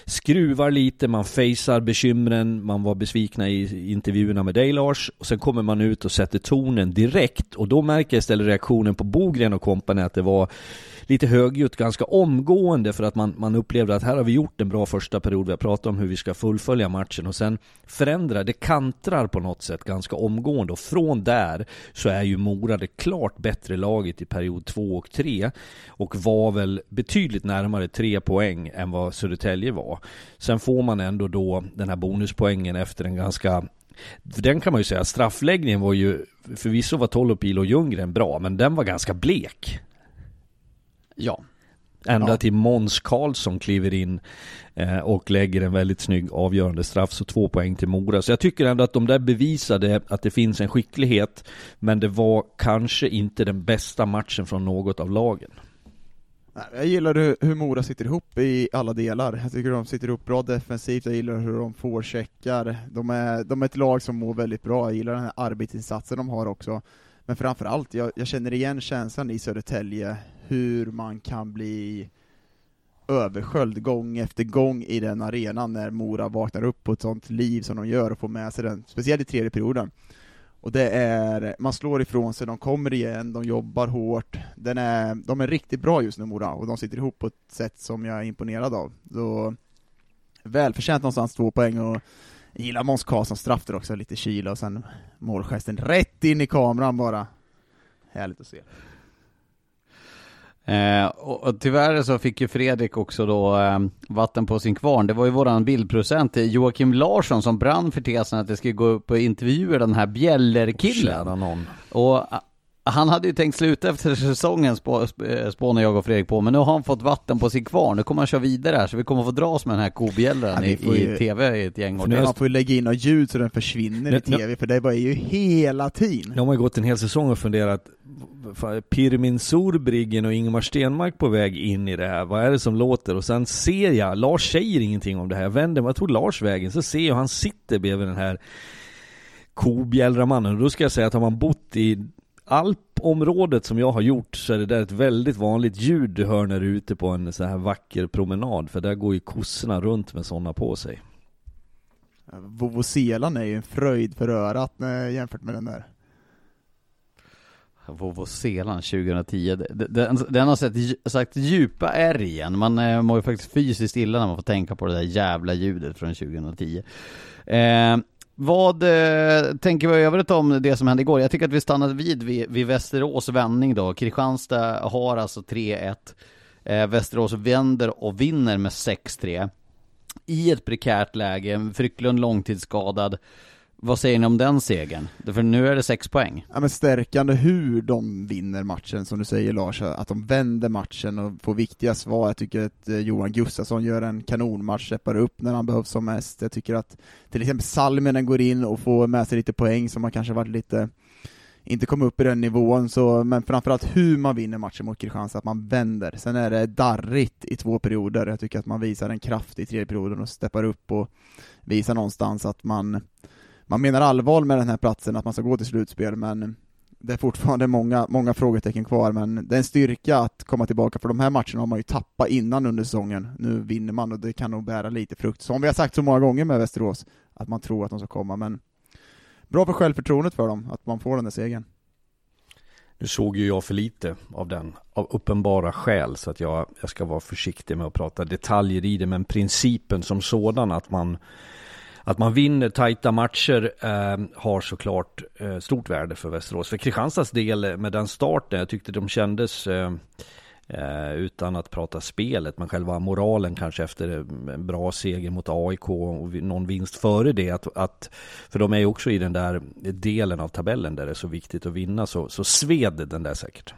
skruvar lite, man facear bekymren, man var besvikna i intervjuerna med dig Lars och sen kommer man ut och sätter tonen direkt och då märker jag istället reaktionen på Bogren och kompani att det var lite högljutt ganska omgående för att man, man upplevde att här har vi gjort en bra första period, vi har pratat om hur vi ska fullfölja matchen och sen förändra, det kantrar på något sätt ganska omgående och från där så är ju Mora det klart bättre laget i period 2 och 3 och var väl betydligt närmare 3 poäng än vad Södertälje var. Sen får man ändå då den här bonuspoängen efter en ganska den kan man ju säga, straffläggningen var ju Förvisso var Tolopil och Ljunggren bra, men den var ganska blek. Ja. Ända Ja. till Måns Karlsson kliver in eh, och lägger en väldigt snygg avgörande straff, så två poäng till Mora. Så jag tycker ändå att de där bevisade att det finns en skicklighet, men det var kanske inte den bästa matchen från något av lagen. Jag gillar hur, hur Mora sitter ihop i alla delar. Jag tycker de sitter ihop bra defensivt, jag gillar hur de forecheckar. De är, de är ett lag som mår väldigt bra, jag gillar den här arbetsinsatsen de har också. Men framförallt, jag, jag känner igen känslan i Södertälje, hur man kan bli översköljd gång efter gång i den arenan när Mora vaknar upp på ett sånt liv som de gör och får med sig den, speciellt i tredje perioden. Och det är, man slår ifrån sig, de kommer igen, de jobbar hårt, den är, de är riktigt bra just nu Mora, och de sitter ihop på ett sätt som jag är imponerad av. Så, välförtjänt någonstans två poäng och jag gillar Måns Karlssons straff där också, lite kyla och sen målgesten rätt in i kameran bara. Härligt att se. Eh, och, och tyvärr så fick ju Fredrik också då eh, vatten på sin kvarn. Det var ju våran bildprocent eh, Joakim Larsson som brann för tesen att det skulle gå upp och intervjua den här Bjällerkillen. Och han hade ju tänkt sluta efter säsongen spå, sp- eh, spånar jag och Fredrik på, men nu har han fått vatten på sin kvarn. Nu kommer han köra vidare här, så vi kommer få dras med den här kobjällran i, i tv i ett gäng år nu Man får ju lägga in något ljud så den försvinner i Nu- nu- TV, för det var ju hela tiden. De har ju gått en hel säsong och funderat Pirmin Sorbriggen och Ingemar Stenmark på väg in i det här. Vad är det som låter? Och sen ser jag, Lars säger ingenting om det här. Jag vänder mig, jag tror Lars vägen, så ser jag han sitter bredvid den här kobjällramannen. Och då ska jag säga att har man bott i Alpområdet som jag har gjort så är det där ett väldigt vanligt ljud du hör när du är ute på en så här vacker promenad. För där går ju kossorna runt med sådana på sig. Vovoselan är ju en fröjd för örat eh, jämfört med den där. Vovoselan 2010, D- den, den har sett, sagt djupa R igen. Man eh, mår ju faktiskt fysiskt illa när man får tänka på det där jävla ljudet från 2010. Eh, vad eh, tänker vi i övrigt om det som hände igår? Jag tycker att vi stannade vid, vid, vid Västerås vändning då. Kristianstad har alltså 3-1. Eh, Västerås vänder och vinner med 6-3. I ett prekärt läge, Frycklund långtidsskadad. Vad säger ni om den segern? För nu är det sex poäng. Ja men stärkande hur de vinner matchen, som du säger Lars, att de vänder matchen och får viktiga svar. Jag tycker att eh, Johan Gustafsson gör en kanonmatch, steppar upp när han behövs som mest. Jag tycker att till exempel Salminen går in och får med sig lite poäng som har kanske varit lite inte kom upp i den nivån, så, men framförallt hur man vinner matchen mot Kristianstad, att man vänder. Sen är det darrigt i två perioder, jag tycker att man visar en kraft i tredje perioden och steppar upp och visar någonstans att man man menar allvar med den här platsen, att man ska gå till slutspel, men det är fortfarande många, många frågetecken kvar, men det är en styrka att komma tillbaka, för de här matcherna har man ju tappat innan under säsongen. Nu vinner man och det kan nog bära lite frukt, som vi har sagt så många gånger med Västerås, att man tror att de ska komma, men bra för självförtroendet för dem, att man får den där segern. Nu såg ju jag för lite av den, av uppenbara skäl, så att jag, jag ska vara försiktig med att prata detaljer i det, men principen som sådan att man att man vinner tajta matcher eh, har såklart eh, stort värde för Västerås. För Kristianstads del eh, med den starten, jag tyckte de kändes eh, eh utan att prata spelet, men själva moralen kanske efter eh, en bra seger mot AIK och någon vinst före det. Att, att, för de är ju också i den där delen av tabellen där det är så viktigt att vinna, så, så sved den där säkert.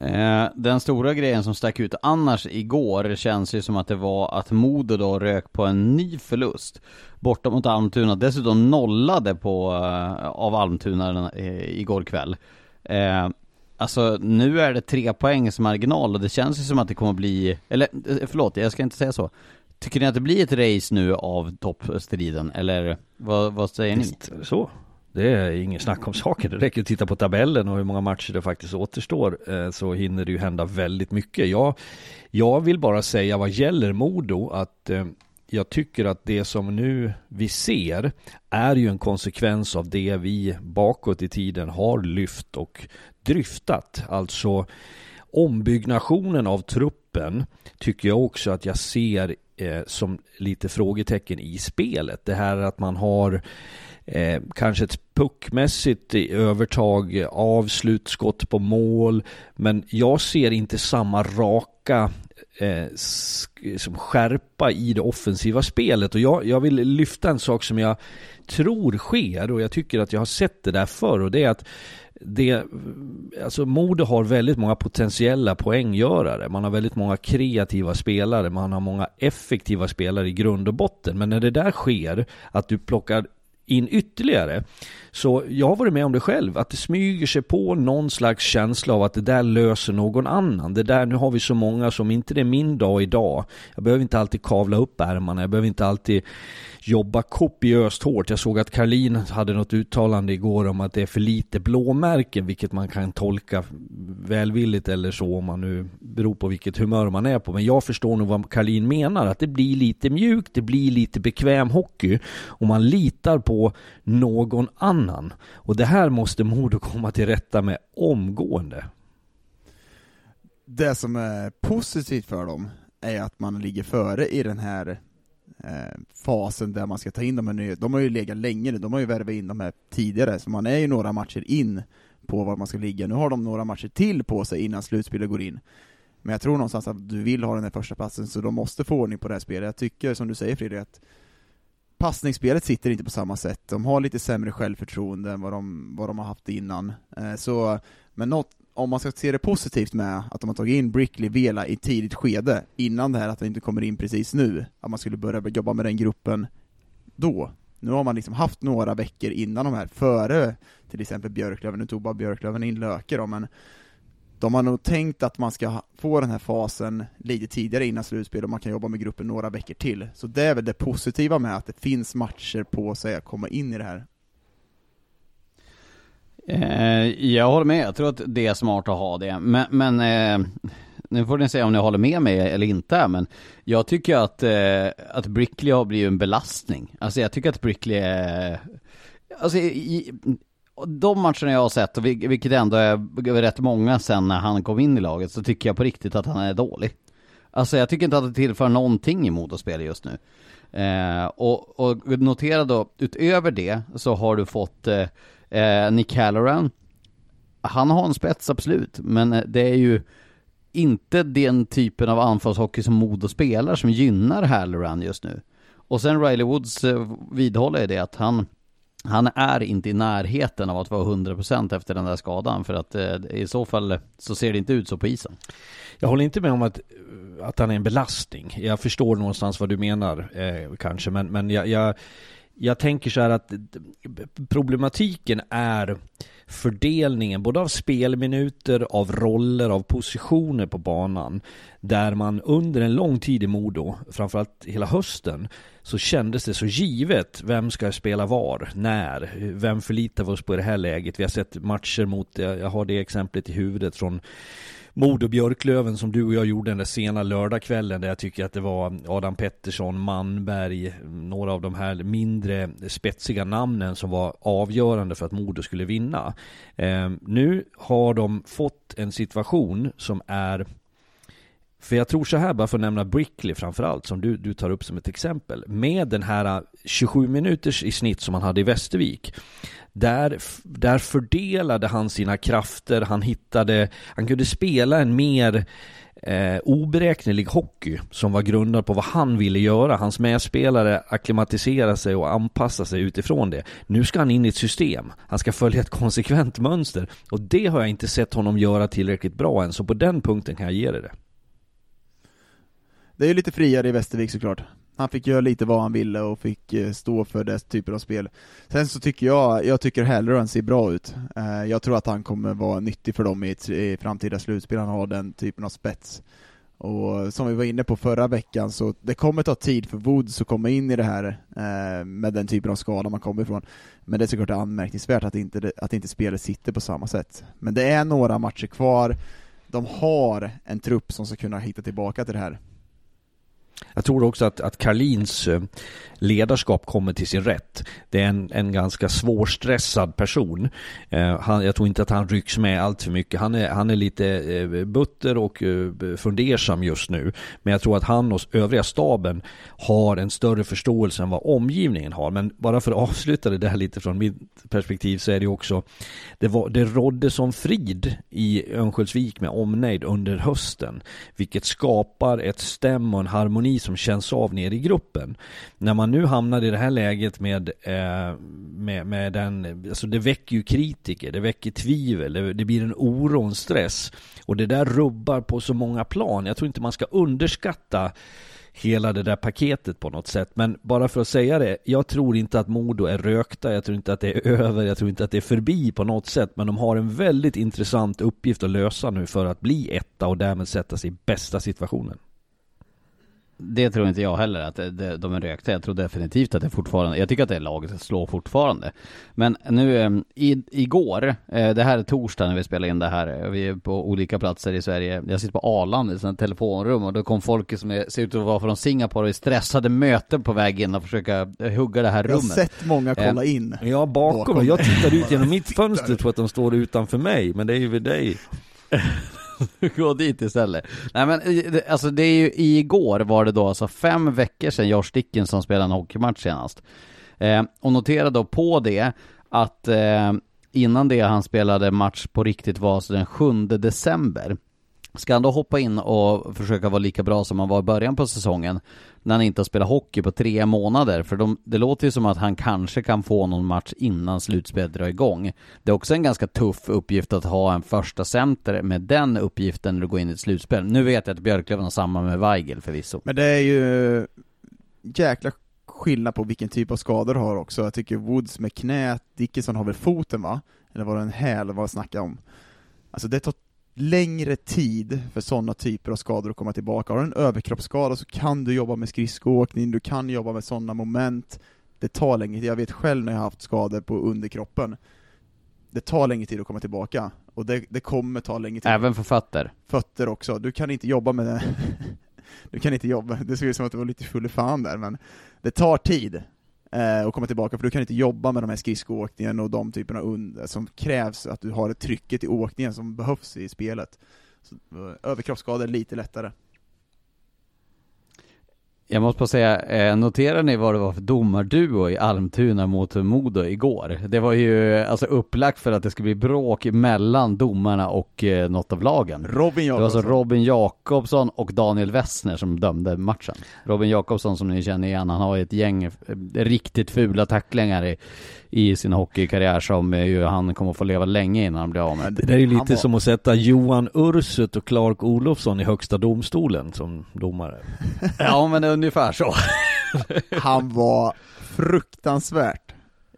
Eh, den stora grejen som stack ut annars igår känns ju som att det var att Modo då rök på en ny förlust borta mot Almtuna, dessutom nollade på, eh, av Almtuna eh, igår kväll. Eh, alltså nu är det tre poängs marginal och det känns ju som att det kommer bli, eller förlåt, jag ska inte säga så. Tycker ni att det blir ett race nu av toppstriden, eller vad, vad säger ni? Så, det är inget snack om saken. Det räcker att titta på tabellen och hur många matcher det faktiskt återstår eh, så hinner det ju hända väldigt mycket. Jag, jag vill bara säga vad gäller Modo att eh, jag tycker att det som nu vi ser är ju en konsekvens av det vi bakåt i tiden har lyft och dryftat. Alltså ombyggnationen av truppen tycker jag också att jag ser eh, som lite frågetecken i spelet. Det här att man har eh, kanske ett puckmässigt övertag, avslutskott på mål. Men jag ser inte samma raka eh, som skärpa i det offensiva spelet. Och jag, jag vill lyfta en sak som jag tror sker och jag tycker att jag har sett det där förr och det är att det, alltså Modo har väldigt många potentiella poänggörare. Man har väldigt många kreativa spelare, man har många effektiva spelare i grund och botten. Men när det där sker, att du plockar in ytterligare. Så jag har varit med om det själv, att det smyger sig på någon slags känsla av att det där löser någon annan. Det där, nu har vi så många som inte det är min dag idag. Jag behöver inte alltid kavla upp ärmarna, jag behöver inte alltid jobba kopiöst hårt. Jag såg att Karlin hade något uttalande igår om att det är för lite blåmärken, vilket man kan tolka välvilligt eller så om man nu beror på vilket humör man är på. Men jag förstår nog vad Karlin menar, att det blir lite mjukt, det blir lite bekväm hockey och man litar på någon annan. Och det här måste Modo komma till rätta med omgående. Det som är positivt för dem är att man ligger före i den här Eh, fasen där man ska ta in de här nya, de har ju legat länge nu, de har ju värvat in de här tidigare, så man är ju några matcher in på var man ska ligga. Nu har de några matcher till på sig innan slutspelet går in. Men jag tror någonstans att du vill ha den här första platsen, så de måste få ordning på det här spelet. Jag tycker, som du säger Fredrik, att passningsspelet sitter inte på samma sätt. De har lite sämre självförtroende än vad de, vad de har haft innan. Eh, så, men något, om man ska se det positivt med att de har tagit in Brickley Vela i tidigt skede, innan det här att det inte kommer in precis nu, att man skulle börja jobba med den gruppen då. Nu har man liksom haft några veckor innan de här, före till exempel Björklöven, nu tog bara Björklöven in Löke då, men de har nog tänkt att man ska få den här fasen lite tidigare innan slutspel och man kan jobba med gruppen några veckor till. Så det är väl det positiva med att det finns matcher på sig att komma in i det här. Eh, jag håller med, jag tror att det är smart att ha det. Men, men eh, nu får ni säga om ni håller med mig eller inte, men jag tycker att, eh, att Brickley har blivit en belastning. Alltså jag tycker att Brickley är, alltså i, de matcherna jag har sett, vilket ändå är rätt många sen när han kom in i laget, så tycker jag på riktigt att han är dålig. Alltså jag tycker inte att det tillför någonting i motorspel just nu. Eh, och, och notera då, utöver det så har du fått eh, Eh, Nick Halloran, han har en spets absolut, men eh, det är ju inte den typen av anfallshockey som Modo spelar som gynnar Halloran just nu. Och sen Riley Woods eh, vidhåller vidhåller det att han, han är inte i närheten av att vara 100% efter den där skadan, för att eh, i så fall så ser det inte ut så på isen. Jag håller inte med om att, att han är en belastning. Jag förstår någonstans vad du menar, eh, kanske, men, men jag, jag jag tänker så här att problematiken är fördelningen både av spelminuter, av roller, av positioner på banan. Där man under en lång tid i Modo, framförallt hela hösten, så kändes det så givet. Vem ska spela var? När? Vem förlitar vi oss på i det här läget? Vi har sett matcher mot, jag har det exemplet i huvudet från Modo Björklöven som du och jag gjorde den där sena lördagskvällen där jag tycker att det var Adam Pettersson, Manberg, några av de här mindre spetsiga namnen som var avgörande för att Modo skulle vinna. Eh, nu har de fått en situation som är för jag tror så här, bara för att nämna Brickley framförallt, som du, du tar upp som ett exempel. Med den här äh, 27 minuters i snitt som han hade i Västervik. Där, där fördelade han sina krafter, han hittade, han kunde spela en mer eh, oberäknelig hockey som var grundad på vad han ville göra. Hans medspelare akklimatiserade sig och anpassade sig utifrån det. Nu ska han in i ett system. Han ska följa ett konsekvent mönster. Och det har jag inte sett honom göra tillräckligt bra än, så på den punkten kan jag ge det det. Det är ju lite friare i Västervik såklart. Han fick göra lite vad han ville och fick eh, stå för det typen av spel. Sen så tycker jag, jag tycker Halloran ser bra ut. Eh, jag tror att han kommer vara nyttig för dem i ett i framtida slutspel, han har den typen av spets. Och som vi var inne på förra veckan, så det kommer ta tid för Woods att komma in i det här eh, med den typen av skada man kommer ifrån. Men det är såklart anmärkningsvärt att inte, att inte spelet sitter på samma sätt. Men det är några matcher kvar, de har en trupp som ska kunna hitta tillbaka till det här. Jag tror också att, att Karlins eh, ledarskap kommer till sin rätt. Det är en, en ganska svårstressad person. Eh, han, jag tror inte att han rycks med allt för mycket. Han är, han är lite eh, butter och eh, fundersam just nu. Men jag tror att han och övriga staben har en större förståelse än vad omgivningen har. Men bara för att avsluta det där lite från mitt perspektiv så är det också det, var, det rådde som frid i Örnsköldsvik med omnejd under hösten. Vilket skapar ett stäm och en harmoni som känns av ner i gruppen. När man nu hamnar i det här läget med, eh, med, med den, alltså det väcker ju kritiker, det väcker tvivel, det, det blir en oro och en stress. Och det där rubbar på så många plan. Jag tror inte man ska underskatta hela det där paketet på något sätt. Men bara för att säga det, jag tror inte att Modo är rökta, jag tror inte att det är över, jag tror inte att det är förbi på något sätt. Men de har en väldigt intressant uppgift att lösa nu för att bli etta och därmed sätta sig i bästa situationen. Det tror inte jag heller att det, de är rökta. Jag tror definitivt att det fortfarande, jag tycker att det är laget att slå fortfarande. Men nu eh, i, igår, eh, det här är torsdag när vi spelar in det här, vi är på olika platser i Sverige. Jag sitter på Arlanda i ett telefonrum och då kom folk som är, ser ut att vara från Singapore och är stressade möten på väg in och försöka hugga det här rummet. Jag har sett många kolla eh, in. Ja, bakom. bakom. Jag tittar ut genom mitt fönster tror att de står utanför mig, men det är ju vid dig. Gå dit istället. Nej men eh, alltså det är ju igår var det då alltså fem veckor sedan Josh Dickinson spelade en hockeymatch senast. Eh, och notera då på det att eh, innan det han spelade match på riktigt var alltså den 7 december. Ska han då hoppa in och försöka vara lika bra som han var i början på säsongen när han inte har spelat hockey på tre månader? För de, det låter ju som att han kanske kan få någon match innan slutspelet drar igång. Det är också en ganska tuff uppgift att ha en första center med den uppgiften när du går in i ett slutspel. Nu vet jag att Björklöven har samma med Weigel förvisso. Men det är ju jäkla skillnad på vilken typ av skador du har också. Jag tycker Woods med knät, Dickinson har väl foten va? Eller var det en häl, vad snackar om? Alltså det tar längre tid för sådana typer av skador att komma tillbaka. Har du en överkroppsskada så kan du jobba med skridskoåkning, du kan jobba med sådana moment. Det tar längre tid. Jag vet själv när jag har haft skador på underkroppen. Det tar längre tid att komma tillbaka, och det, det kommer ta längre tid. Även för fötter? Fötter också. Du kan inte jobba med det. du kan inte jobba, det ser ut som att du var lite full i fan där, men det tar tid Eh, och komma tillbaka, för du kan inte jobba med de här skridskoåkningen och de typerna under som krävs, att du har det trycket i åkningen som behövs i spelet. Så, eh, överkroppsskador är lite lättare. Jag måste bara säga, eh, noterar ni vad det var för domarduo i Almtuna mot Modo igår? Det var ju alltså upplagt för att det skulle bli bråk mellan domarna och eh, något av lagen. Robin Jakobsson. Det var alltså Robin Jakobsson och Daniel Wessner som dömde matchen. Robin Jakobsson som ni känner igen, han har ju ett gäng eh, riktigt fula tacklingar i, i sin hockeykarriär som ju han kommer få leva länge innan han blir av med. Det där är ju lite var... som att sätta Johan Ursut och Clark Olofsson i högsta domstolen som domare. ja men ungefär så. han var fruktansvärt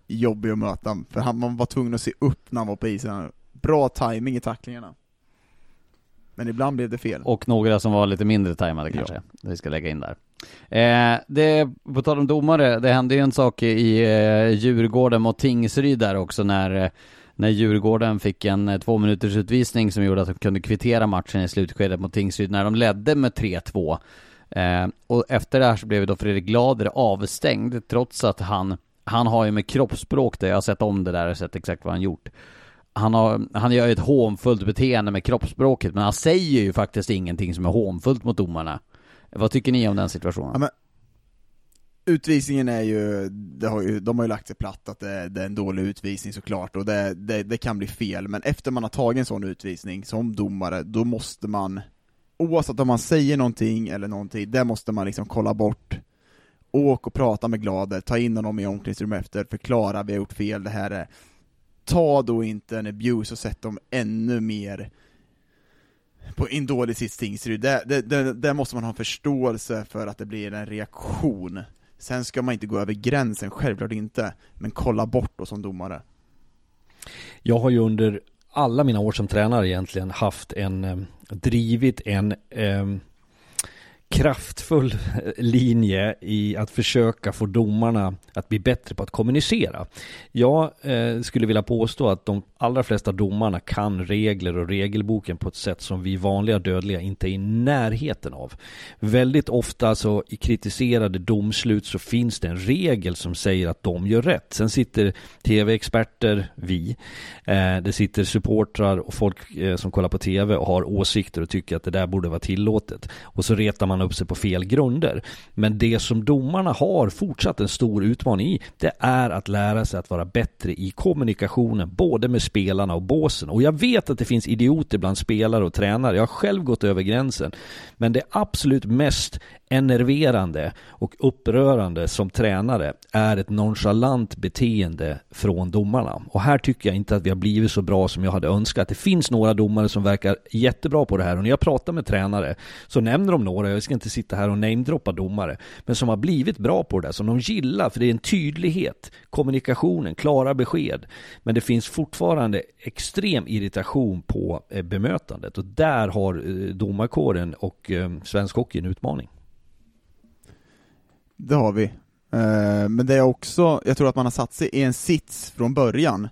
jobbig att möta, för han, man var tvungen att se upp när han var på isen. Bra timing i tacklingarna. Men ibland blev det fel. Och några som var lite mindre tajmade kanske, Ja. vi ska lägga in där. Eh, det, på tal om domare, det hände ju en sak i eh, Djurgården mot Tingsryd där också när, eh, när Djurgården fick en eh, två minuters utvisning som gjorde att de kunde kvittera matchen i slutskedet mot Tingsryd när de ledde med 3-2. Eh, och efter det här så blev då Fredrik Glader avstängd trots att han, han har ju med kroppsspråk det, jag har sett om det där och sett exakt vad han gjort. Han, har, han gör ju ett hånfullt beteende med kroppsspråket men han säger ju faktiskt ingenting som är hånfullt mot domarna. Vad tycker ni om den situationen? Ja, men, utvisningen är ju, det har ju, de har ju lagt sig platt att det, det är en dålig utvisning såklart, och det, det, det kan bli fel, men efter man har tagit en sån utvisning som domare, då måste man, oavsett om man säger någonting eller någonting, det måste man liksom kolla bort. Åk och prata med Glader, ta in honom i omklädningsrummet efter, förklara vi har gjort fel, det här är Ta då inte en abuse och sätt dem ännu mer på en dålig sits Tingsryd, där, där, där, där måste man ha förståelse för att det blir en reaktion. Sen ska man inte gå över gränsen, självklart inte, men kolla bort då som domare. Jag har ju under alla mina år som tränare egentligen haft en, eh, drivit en eh, kraftfull eh, linje i att försöka få domarna att bli bättre på att kommunicera. Jag eh, skulle vilja påstå att de allra flesta domarna kan regler och regelboken på ett sätt som vi vanliga dödliga inte är i närheten av. Väldigt ofta så i kritiserade domslut så finns det en regel som säger att de gör rätt. Sen sitter tv-experter, vi, eh, det sitter supportrar och folk eh, som kollar på tv och har åsikter och tycker att det där borde vara tillåtet. Och så retar man upp sig på fel grunder. Men det som domarna har fortsatt en stor utmaning i, det är att lära sig att vara bättre i kommunikationen, både med spelarna och båsen. Och jag vet att det finns idioter bland spelare och tränare. Jag har själv gått över gränsen. Men det absolut mest enerverande och upprörande som tränare är ett nonchalant beteende från domarna. Och här tycker jag inte att vi har blivit så bra som jag hade önskat. Det finns några domare som verkar jättebra på det här och när jag pratar med tränare så nämner de några, jag ska inte sitta här och namedroppa domare, men som har blivit bra på det där, som de gillar för det är en tydlighet, kommunikationen, klara besked. Men det finns fortfarande extrem irritation på eh, bemötandet och där har eh, domarkåren och eh, svensk hockey en utmaning. Det har vi. Eh, men det är också, jag tror att man har satt sig i en sits från början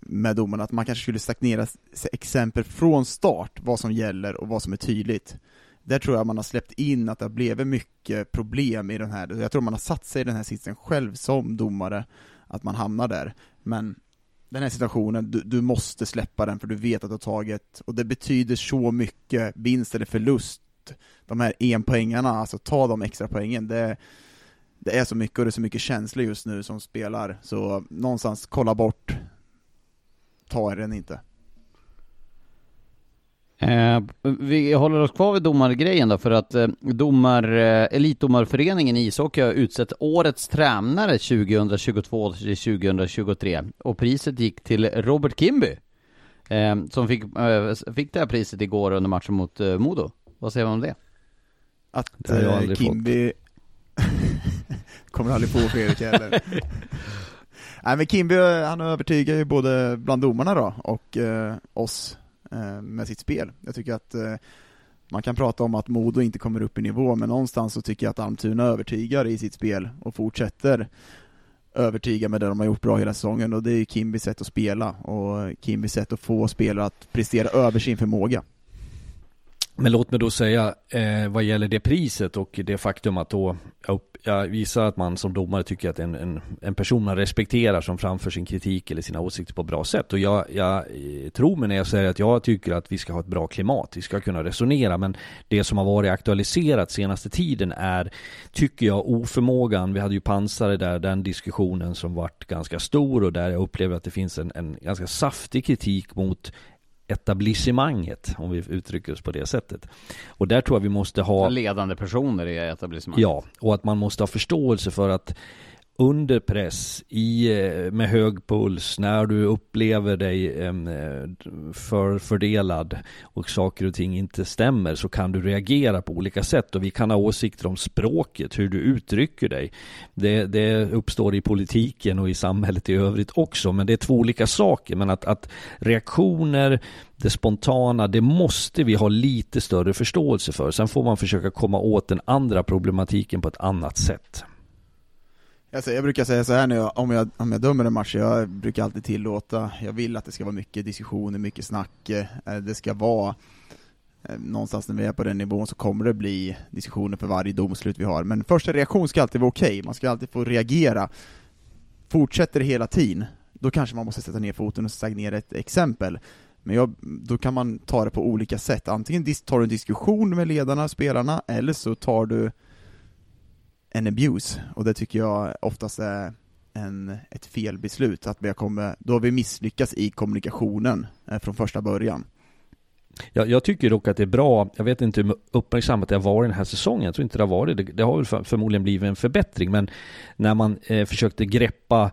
med domarna, att man kanske skulle stagnera exempel från start, vad som gäller och vad som är tydligt. Där tror jag man har släppt in att det har blivit mycket problem i den här, jag tror man har satt sig i den här sitsen själv som domare, att man hamnar där. Men den här situationen, du, du måste släppa den för du vet att du har tagit, och det betyder så mycket, vinst eller förlust, de här enpoängarna, alltså ta de extra poängen, det, det är så mycket och det är så mycket känslor just nu som spelar, så någonstans kolla bort, ta den inte. Eh, vi håller oss kvar vid domargrejen då för att eh, domar, eh, Elitdomarföreningen i ishockey har utsett årets tränare 2022 till 2023 och priset gick till Robert Kimby eh, som fick, eh, fick det här priset igår under matchen mot eh, Modo. Vad säger man om det? Att Det eh, Kimby kommer aldrig få Fredrik heller. Nej men Kimby, han övertygar ju både bland domarna då och eh, oss eh, med sitt spel. Jag tycker att eh, man kan prata om att Modo inte kommer upp i nivå, men någonstans så tycker jag att Almtuna övertygar i sitt spel och fortsätter övertyga med det de har gjort bra hela säsongen och det är ju Kimbys sätt att spela och Kimbys sätt att få spelare att prestera över sin förmåga. Men låt mig då säga eh, vad gäller det priset och det faktum att då jag, upp, jag visar att man som domare tycker att en, en, en person man respekterar som framför sin kritik eller sina åsikter på ett bra sätt. Och jag, jag eh, tror mig när jag säger att jag tycker att vi ska ha ett bra klimat, vi ska kunna resonera. Men det som har varit aktualiserat senaste tiden är, tycker jag, oförmågan. Vi hade ju pansare där, den diskussionen som vart ganska stor och där jag upplever att det finns en, en ganska saftig kritik mot etablissemanget, om vi uttrycker oss på det sättet. Och där tror jag vi måste ha... Ledande personer i etablissemanget. Ja, och att man måste ha förståelse för att under press, i, eh, med hög puls, när du upplever dig eh, för fördelad och saker och ting inte stämmer så kan du reagera på olika sätt och vi kan ha åsikter om språket, hur du uttrycker dig. Det, det uppstår i politiken och i samhället i övrigt också, men det är två olika saker. Men att, att reaktioner, det spontana, det måste vi ha lite större förståelse för. Sen får man försöka komma åt den andra problematiken på ett annat sätt. Alltså, jag brukar säga så här nu, om, jag, om jag dömer en match, jag brukar alltid tillåta, jag vill att det ska vara mycket diskussioner, mycket snack, eh, det ska vara eh, någonstans när vi är på den nivån så kommer det bli diskussioner för varje domslut vi har, men första reaktion ska alltid vara okej, okay. man ska alltid få reagera. Fortsätter det hela tiden, då kanske man måste sätta ner foten och stagnera ett exempel. Men jag, då kan man ta det på olika sätt, antingen tar du en diskussion med ledarna, spelarna, eller så tar du en abuse, och det tycker jag oftast är en, ett felbeslut, att vi har kommit, då har vi misslyckats i kommunikationen eh, från första början. Jag, jag, tycker dock att det är bra, jag vet inte hur uppmärksammat det har varit den här säsongen, jag tror inte det har varit det, det har väl för, förmodligen blivit en förbättring, men när man eh, försökte greppa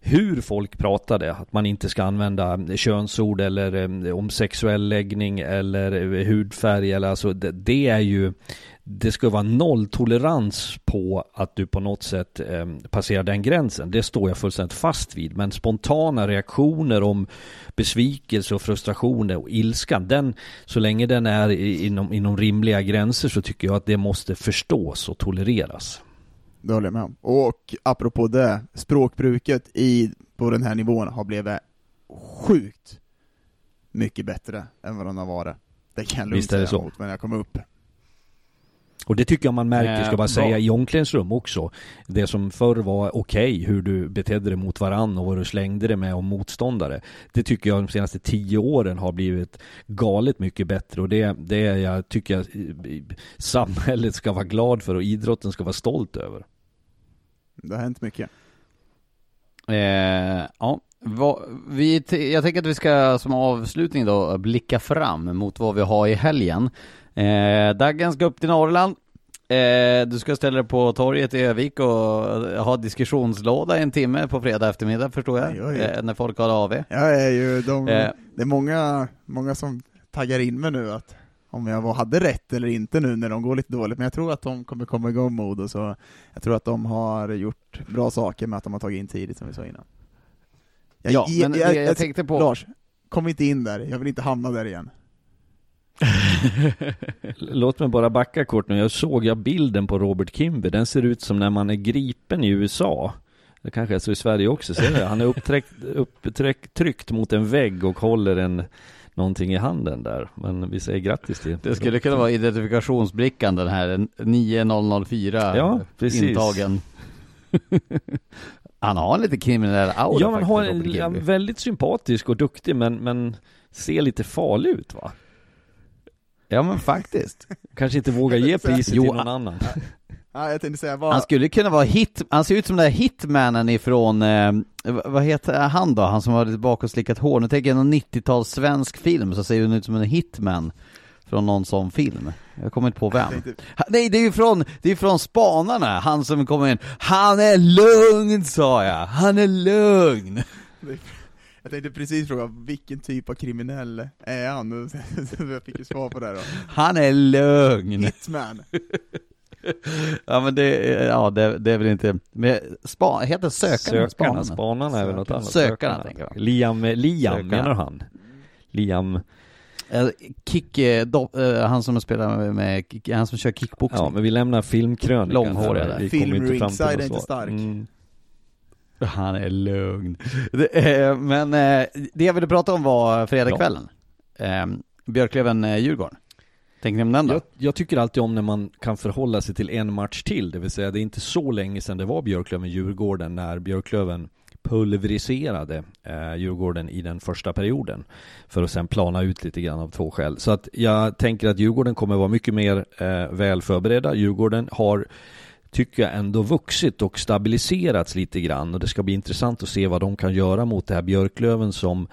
hur folk pratade, att man inte ska använda eh, könsord eller eh, om sexuell läggning eller eh, hudfärg eller alltså det, det är ju det ska vara nolltolerans på att du på något sätt eh, passerar den gränsen. Det står jag fullständigt fast vid. Men spontana reaktioner om besvikelse och frustration och ilska, den, så länge den är inom, inom rimliga gränser så tycker jag att det måste förstås och tolereras. Det håller jag med om. Och apropå det, språkbruket i, på den här nivån har blivit sjukt mycket bättre än vad den har varit. Det kan jag lugnt säga mot när jag kom upp. Och det tycker jag man märker, ska bara säga, i omklädningsrum också. Det som förr var okej, okay, hur du betedde dig mot varann och vad du slängde dig med om motståndare. Det tycker jag de senaste tio åren har blivit galet mycket bättre och det, det jag tycker jag samhället ska vara glad för och idrotten ska vara stolt över. Det har hänt mycket. Eh, ja, vad, vi, jag tänker att vi ska som avslutning då blicka fram mot vad vi har i helgen. Eh, Daggen ska upp till Norrland. Eh, du ska ställa dig på torget i Övik och ha diskussionslåda en timme på fredag eftermiddag förstår jag, jag eh, när folk har AV. Jag är ju, de, eh. det är många, många som taggar in mig nu att om jag hade rätt eller inte nu när de går lite dåligt, men jag tror att de kommer komma igång Modo, så jag tror att de har gjort bra saker med att de har tagit in tidigt som vi sa innan. Jag, ja, men jag, jag, jag tänkte på... Lars, kom inte in där, jag vill inte hamna där igen. Låt mig bara backa kort nu. Jag såg jag bilden på Robert Kimber. Den ser ut som när man är gripen i USA. Det kanske är så i Sverige också. Ser du? Han är upptryckt, upptryckt mot en vägg och håller en någonting i handen där. Men vi säger grattis till Det skulle kunna vara identifikationsbrickan den här 9004 ja, precis. intagen. han har en lite kriminell aura Ja, han har en, väldigt sympatisk och duktig men, men ser lite farlig ut va? Ja men faktiskt. Kanske inte vågar ge priset jo, till någon annan. Ja, jag tänkte säga bara... Han skulle kunna vara hit, han ser ut som den där hitmannen ifrån, eh, vad heter han då? Han som har lite bakom hår. Nu tänker jag någon 90-tals svensk film så ser han ut som en hitman från någon sån film. Jag kommer inte på vem. Tänkte... nej, det är ju från, det är från Spanarna, han som kommer in. Han är lugn sa jag, han är lugn. Jag tänkte precis fråga, vilken typ av kriminell är han? jag fick ju svar på det då. Han är lugn! Hitman! ja men det, ja det, det är väl inte, men spa, heter sökaren Sökarna, spanarna är väl något annat Sökarna tänker jag Liam, Liam sökarna. menar han? Liam uh, Kick, uh, han som spelar med, han som kör kickboxing Ja men vi lämnar filmkrönikan Långhåriga där Film ringside är inte stark mm. Han är lugn. Men eh, det jag ville prata om var fredagskvällen. Ja. Björklöven-Djurgården. Tänker ni om den då? Jag, jag, tycker alltid om när man kan förhålla sig till en match till, det vill säga det är inte så länge sedan det var Björklöven-Djurgården när Björklöven pulveriserade eh, Djurgården i den första perioden för att sen plana ut lite grann av två skäl. Så att jag tänker att Djurgården kommer vara mycket mer eh, väl förberedda. Djurgården har tycker jag ändå vuxit och stabiliserats lite grann. Och det ska bli intressant att se vad de kan göra mot det här Björklöven som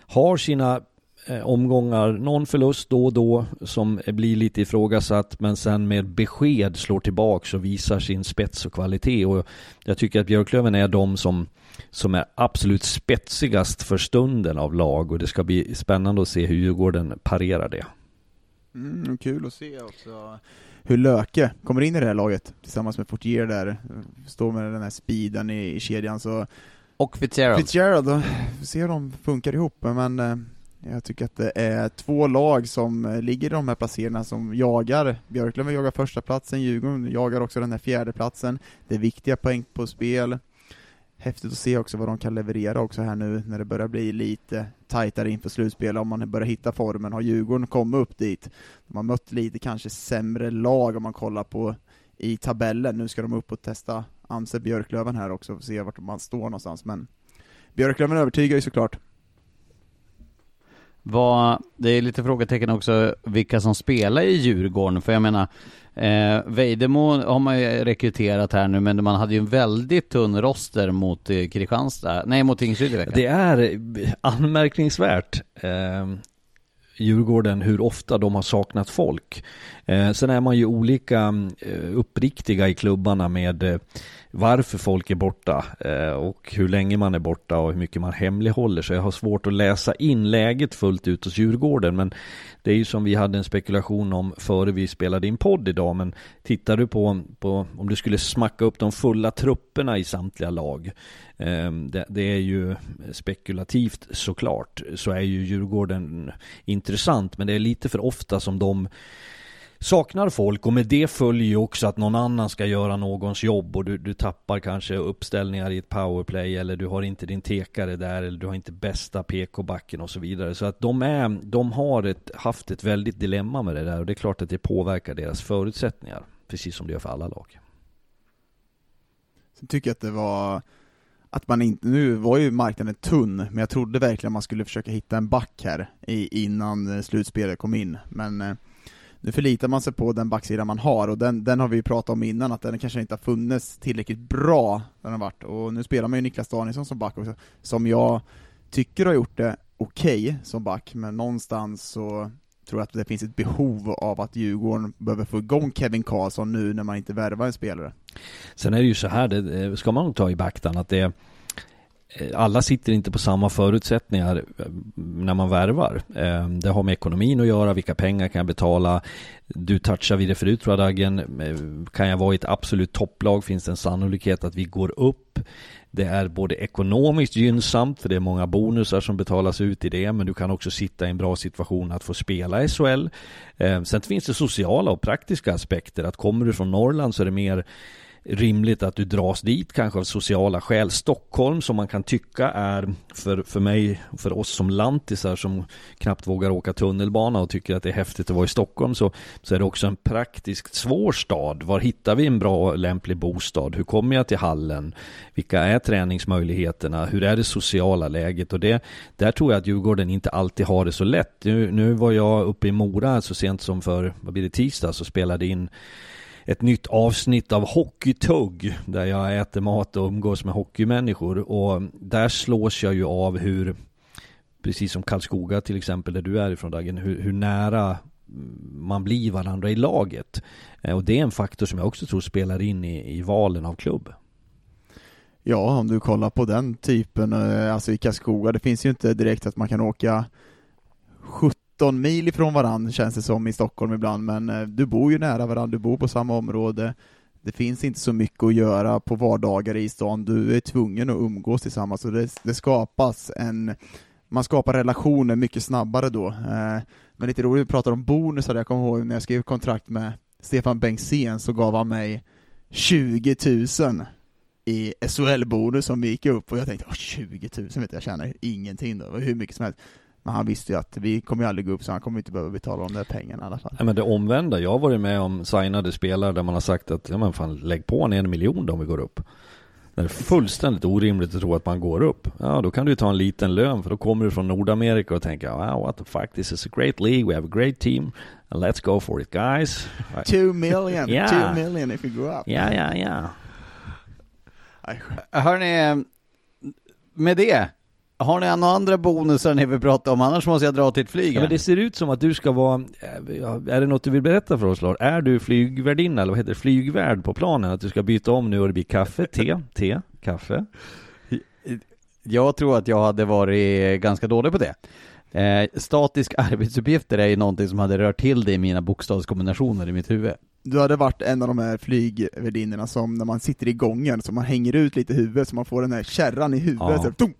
har sina eh, omgångar, någon förlust då och då som blir lite ifrågasatt men sen med besked slår tillbaks och visar sin spets och kvalitet. Och jag tycker att Björklöven är de som som är absolut spetsigast för stunden av lag. Och det ska bli spännande att se hur Djurgården parerar det. Mm, kul att se också hur Löke kommer in i det här laget tillsammans med Fortier där, står med den här speeden i, i kedjan så Och Fitzgerald. Fitzgerald, då, se hur de funkar ihop, men eh, jag tycker att det är två lag som eh, ligger i de här placeringarna som jagar. Björklöven jagar första platsen, Djurgården jagar också den här fjärde platsen. Det är viktiga poäng på spel. Häftigt att se också vad de kan leverera också här nu när det börjar bli lite tajtare inför slutspel, om man börjar hitta formen. Har Djurgården kommit upp dit? De har mött lite kanske sämre lag om man kollar på i tabellen. Nu ska de upp och testa Amse Björklöven här också, och se vart man står någonstans, men Björklöven övertygar ju såklart. Vad, det är lite frågetecken också vilka som spelar i Djurgården, för jag menar eh, Vejdemo har man ju rekryterat här nu, men man hade ju en väldigt tunn roster mot eh, Kristianstad, nej mot Tingsryd i veckan. Det är eh, anmärkningsvärt. Eh, Djurgården, hur ofta de har saknat folk. Eh, sen är man ju olika mm, eh, uppriktiga i klubbarna med eh, varför folk är borta eh, och hur länge man är borta och hur mycket man hemlighåller. Så jag har svårt att läsa in läget fullt ut hos Djurgården. Men det är ju som vi hade en spekulation om före vi spelade in podd idag. Men tittar du på, på om du skulle smacka upp de fulla trupperna i samtliga lag. Eh, det, det är ju spekulativt såklart. Så är ju Djurgården intressant. Men det är lite för ofta som de saknar folk och med det följer ju också att någon annan ska göra någons jobb och du, du tappar kanske uppställningar i ett powerplay eller du har inte din tekare där eller du har inte bästa PK-backen och så vidare. Så att de, är, de har ett, haft ett väldigt dilemma med det där och det är klart att det påverkar deras förutsättningar. Precis som det gör för alla lag. Sen tycker jag att det var att man inte, nu var ju marknaden tunn, men jag trodde verkligen man skulle försöka hitta en back här i, innan slutspelet kom in, men eh, nu förlitar man sig på den backsida man har, och den, den har vi ju pratat om innan, att den kanske inte har funnits tillräckligt bra, den har varit, och nu spelar man ju Niklas Danielsson som back också, som jag tycker har gjort det okej okay som back, men någonstans så tror jag att det finns ett behov av att Djurgården behöver få igång Kevin Karlsson nu när man inte värvar en spelare. Sen är det ju så här, det eh, ska man nog ta i beaktan att det Eh, alla sitter inte på samma förutsättningar eh, när man värvar. Eh, det har med ekonomin att göra, vilka pengar kan jag betala? Du touchade vid det förut tror jag Dagen. Kan jag vara i ett absolut topplag finns det en sannolikhet att vi går upp. Det är både ekonomiskt gynnsamt för det är många bonusar som betalas ut i det men du kan också sitta i en bra situation att få spela i SHL. Sen finns det sociala och praktiska aspekter att kommer du från Norrland så är det mer rimligt att du dras dit kanske av sociala skäl. Stockholm som man kan tycka är för, för mig, för oss som lantisar som knappt vågar åka tunnelbana och tycker att det är häftigt att vara i Stockholm så, så är det också en praktiskt svår stad. Var hittar vi en bra lämplig bostad? Hur kommer jag till hallen? Vilka är träningsmöjligheterna? Hur är det sociala läget? Och det, där tror jag att Djurgården inte alltid har det så lätt. Nu, nu var jag uppe i Mora så sent som för, vad blir det, tisdag så spelade in ett nytt avsnitt av Hockeytugg där jag äter mat och umgås med hockeymänniskor och där slås jag ju av hur precis som Karlskoga till exempel där du är ifrån Dagen hur, hur nära man blir varandra i laget eh, och det är en faktor som jag också tror spelar in i, i valen av klubb. Ja, om du kollar på den typen, eh, alltså i Karlskoga, det finns ju inte direkt att man kan åka 70 19 mil ifrån varandra känns det som i Stockholm ibland, men eh, du bor ju nära varandra, du bor på samma område. Det finns inte så mycket att göra på vardagar i stan, du är tvungen att umgås tillsammans, och det, det skapas en man skapar relationer mycket snabbare då. Eh, men lite roligt, vi pratar om bonusar, jag kommer ihåg när jag skrev kontrakt med Stefan Bengtzén så gav han mig 20 000 i SHL-bonus som vi gick upp och jag tänkte, 20 000 vet jag, jag tjänar ingenting då, hur mycket som helst. Men han visste ju att vi kommer ju aldrig gå upp så han kommer inte behöva betala de där pengarna i alla fall. Nej men det omvända, jag har varit med om signade spelare där man har sagt att, ja men fan lägg på en, en miljon då om vi går upp. Det är fullständigt orimligt att tro att man går upp. Ja, då kan du ta en liten lön för då kommer du från Nordamerika och tänker wow, what the fuck, this is a great league, we have a great team, and let's go for it guys. Two million, yeah. two million if we go up. Ja, ja, ja. Hörni, med det har ni några andra bonusar ni vill prata om? Annars måste jag dra till ett flyg. Ja, men det ser ut som att du ska vara, eh, är det något du vill berätta för oss Lars? Är du flygvärdinna eller vad heter det, flygvärd på planen? Att du ska byta om nu och det blir kaffe, te, te, kaffe? Jag tror att jag hade varit ganska dålig på det. Eh, statisk arbetsuppgifter är ju någonting som hade rört till det i mina bokstavskombinationer i mitt huvud. Du hade varit en av de här flygvärdinnorna som när man sitter i gången, så man hänger ut lite huvudet så man får den här kärran i huvudet, Ja. så!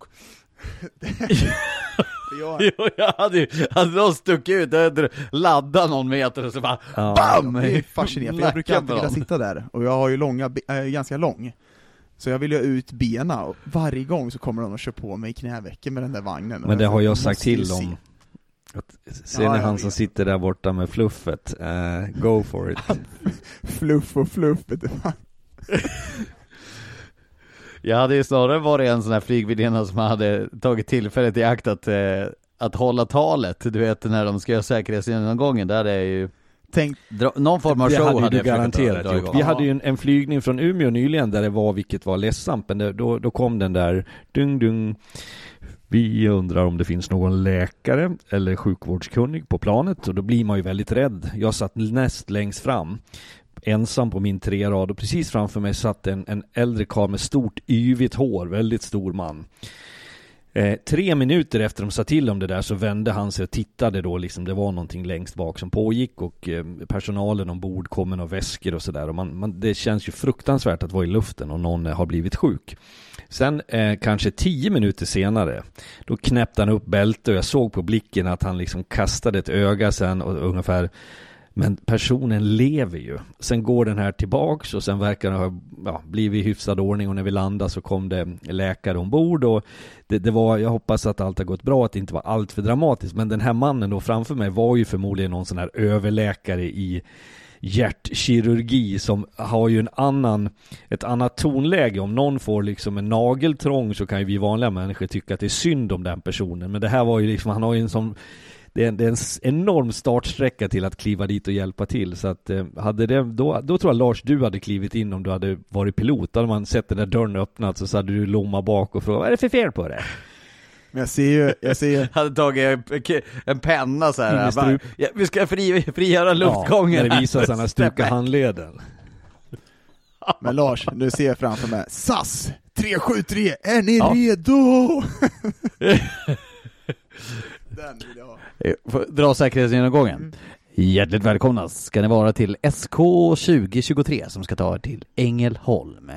Jag, Jo, jag hade ju, hade någon stuckit ut, jag hade laddat någon meter och så bara Ja. BAM! det är fascinerande, för jag brukar alltid vilja sitta där, och jag har ju långa, be- äh, ganska lång. Så jag vill ju ha ut benen, och varje gång så kommer de och kör på mig i knävecken med den där vagnen. Men det har jag sagt till se. om. Att, ser Ja, ni jag han som sitter där borta med fluffet? Eh, go for it. Fluff och fluff. Jag hade ju snarare varit en sån här flygvärdinna som hade tagit tillfället i akt att, eh, att hålla talet, du vet när de ska göra säkerhetsgenomgången, där är ju Tänk, dra, någon form av show hade hade du garanterat gjort. Vi hade ju en, en flygning från Umeå nyligen där det var, vilket var ledsamt, men det, då, då kom den där dung dung. Vi undrar om det finns någon läkare eller sjukvårdskunnig på planet och då blir man ju väldigt rädd. Jag satt näst längst fram ensam på min trerad och precis framför mig satt en, en äldre karl med stort yvigt hår, väldigt stor man. Eh, tre minuter efter de sa till om det där så vände han sig och tittade då liksom, det var någonting längst bak som pågick och eh, personalen ombord kom med några väskor och sådär och man, man, det känns ju fruktansvärt att vara i luften och någon eh, har blivit sjuk. Sen eh, kanske tio minuter senare, då knäppte han upp bälte och jag såg på blicken att han liksom kastade ett öga sen och ungefär men personen lever ju. Sen går den här tillbaks och sen verkar det ha ja, blivit i hyfsad ordning och när vi landade så kom det läkare ombord och det, det var, jag hoppas att allt har gått bra, att det inte var allt för dramatiskt. Men den här mannen då framför mig var ju förmodligen någon sån här överläkare i hjärtkirurgi som har ju en annan, ett annat tonläge. Om någon får liksom en nageltrång så kan ju vi vanliga människor tycka att det är synd om den personen. Men det här var ju liksom, han har ju en sån det är, en, det är en enorm startsträcka till att kliva dit och hjälpa till. Så att eh, hade det, då, då tror jag Lars du hade klivit in om du hade varit pilot. Då hade man sett den där dörren öppnat så hade du lomma bak och frågat vad är det för fel på det? men jag ser ju, jag ser ju, hade tagit en, en penna så här. Bara, ja, vi ska fri, frigöra luftgången. Ja, när det visar sig att han har stukat handleden. men Lars, nu ser jag framför mig, SAS 373, är ni Ja. redo? Den vill jag ha. Eh, Dra säkerhetsgenomgången. Hjärtligt välkomna ska ni vara till SK 2023 som ska ta er till Ängelholm.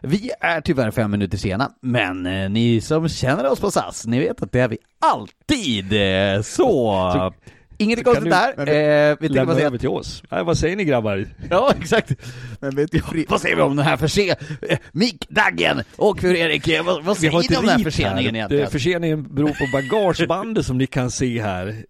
Vi är tyvärr fem minuter sena, men eh, ni som känner oss på SAS, ni vet att det är vi alltid. Eh, Så, inget så konstigt där. du- Eh, vi tänker Lämna över till oss. Nej, vad säger ni grabbar? Ja, exakt. Men vet du, fri, Vad säger vi om den här förseningen? Mick Daggen och för Erik, eh, vad, vad Vi säger har ni inte om den här förseningen här. egentligen? Det, förseningen beror på bagagebandet som ni kan se här.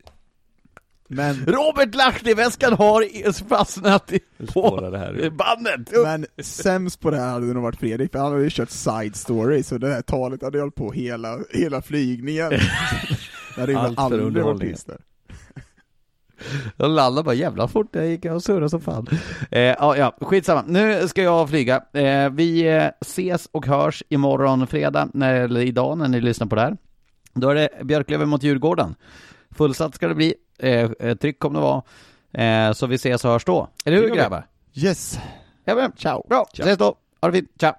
men, Robert Lahti-väskan har fastnat i, på det här. bandet. men sämst på det här hade nog varit Fredrik, för han hade ju kört side story, så det här talet hade hållit på hela, hela flygningen. Det hade ju aldrig varit Jag landade bara jävla fort, jag gick och surrade som fan. Eh, ja, ja, skitsamma. Nu ska jag flyga. Eh, vi eh, ses och hörs imorgon fredag, när, eller idag när ni lyssnar på det här. Då är det Björklöven mot Djurgården. Fullsatt ska det bli, eh, eh, tryck kommer det vara. Eh, så vi ses och hörs då. Eller hur grabbar? Yes. Ja, men, Ciao. Bra, Ciao. ses då. Ha det fint, ciao.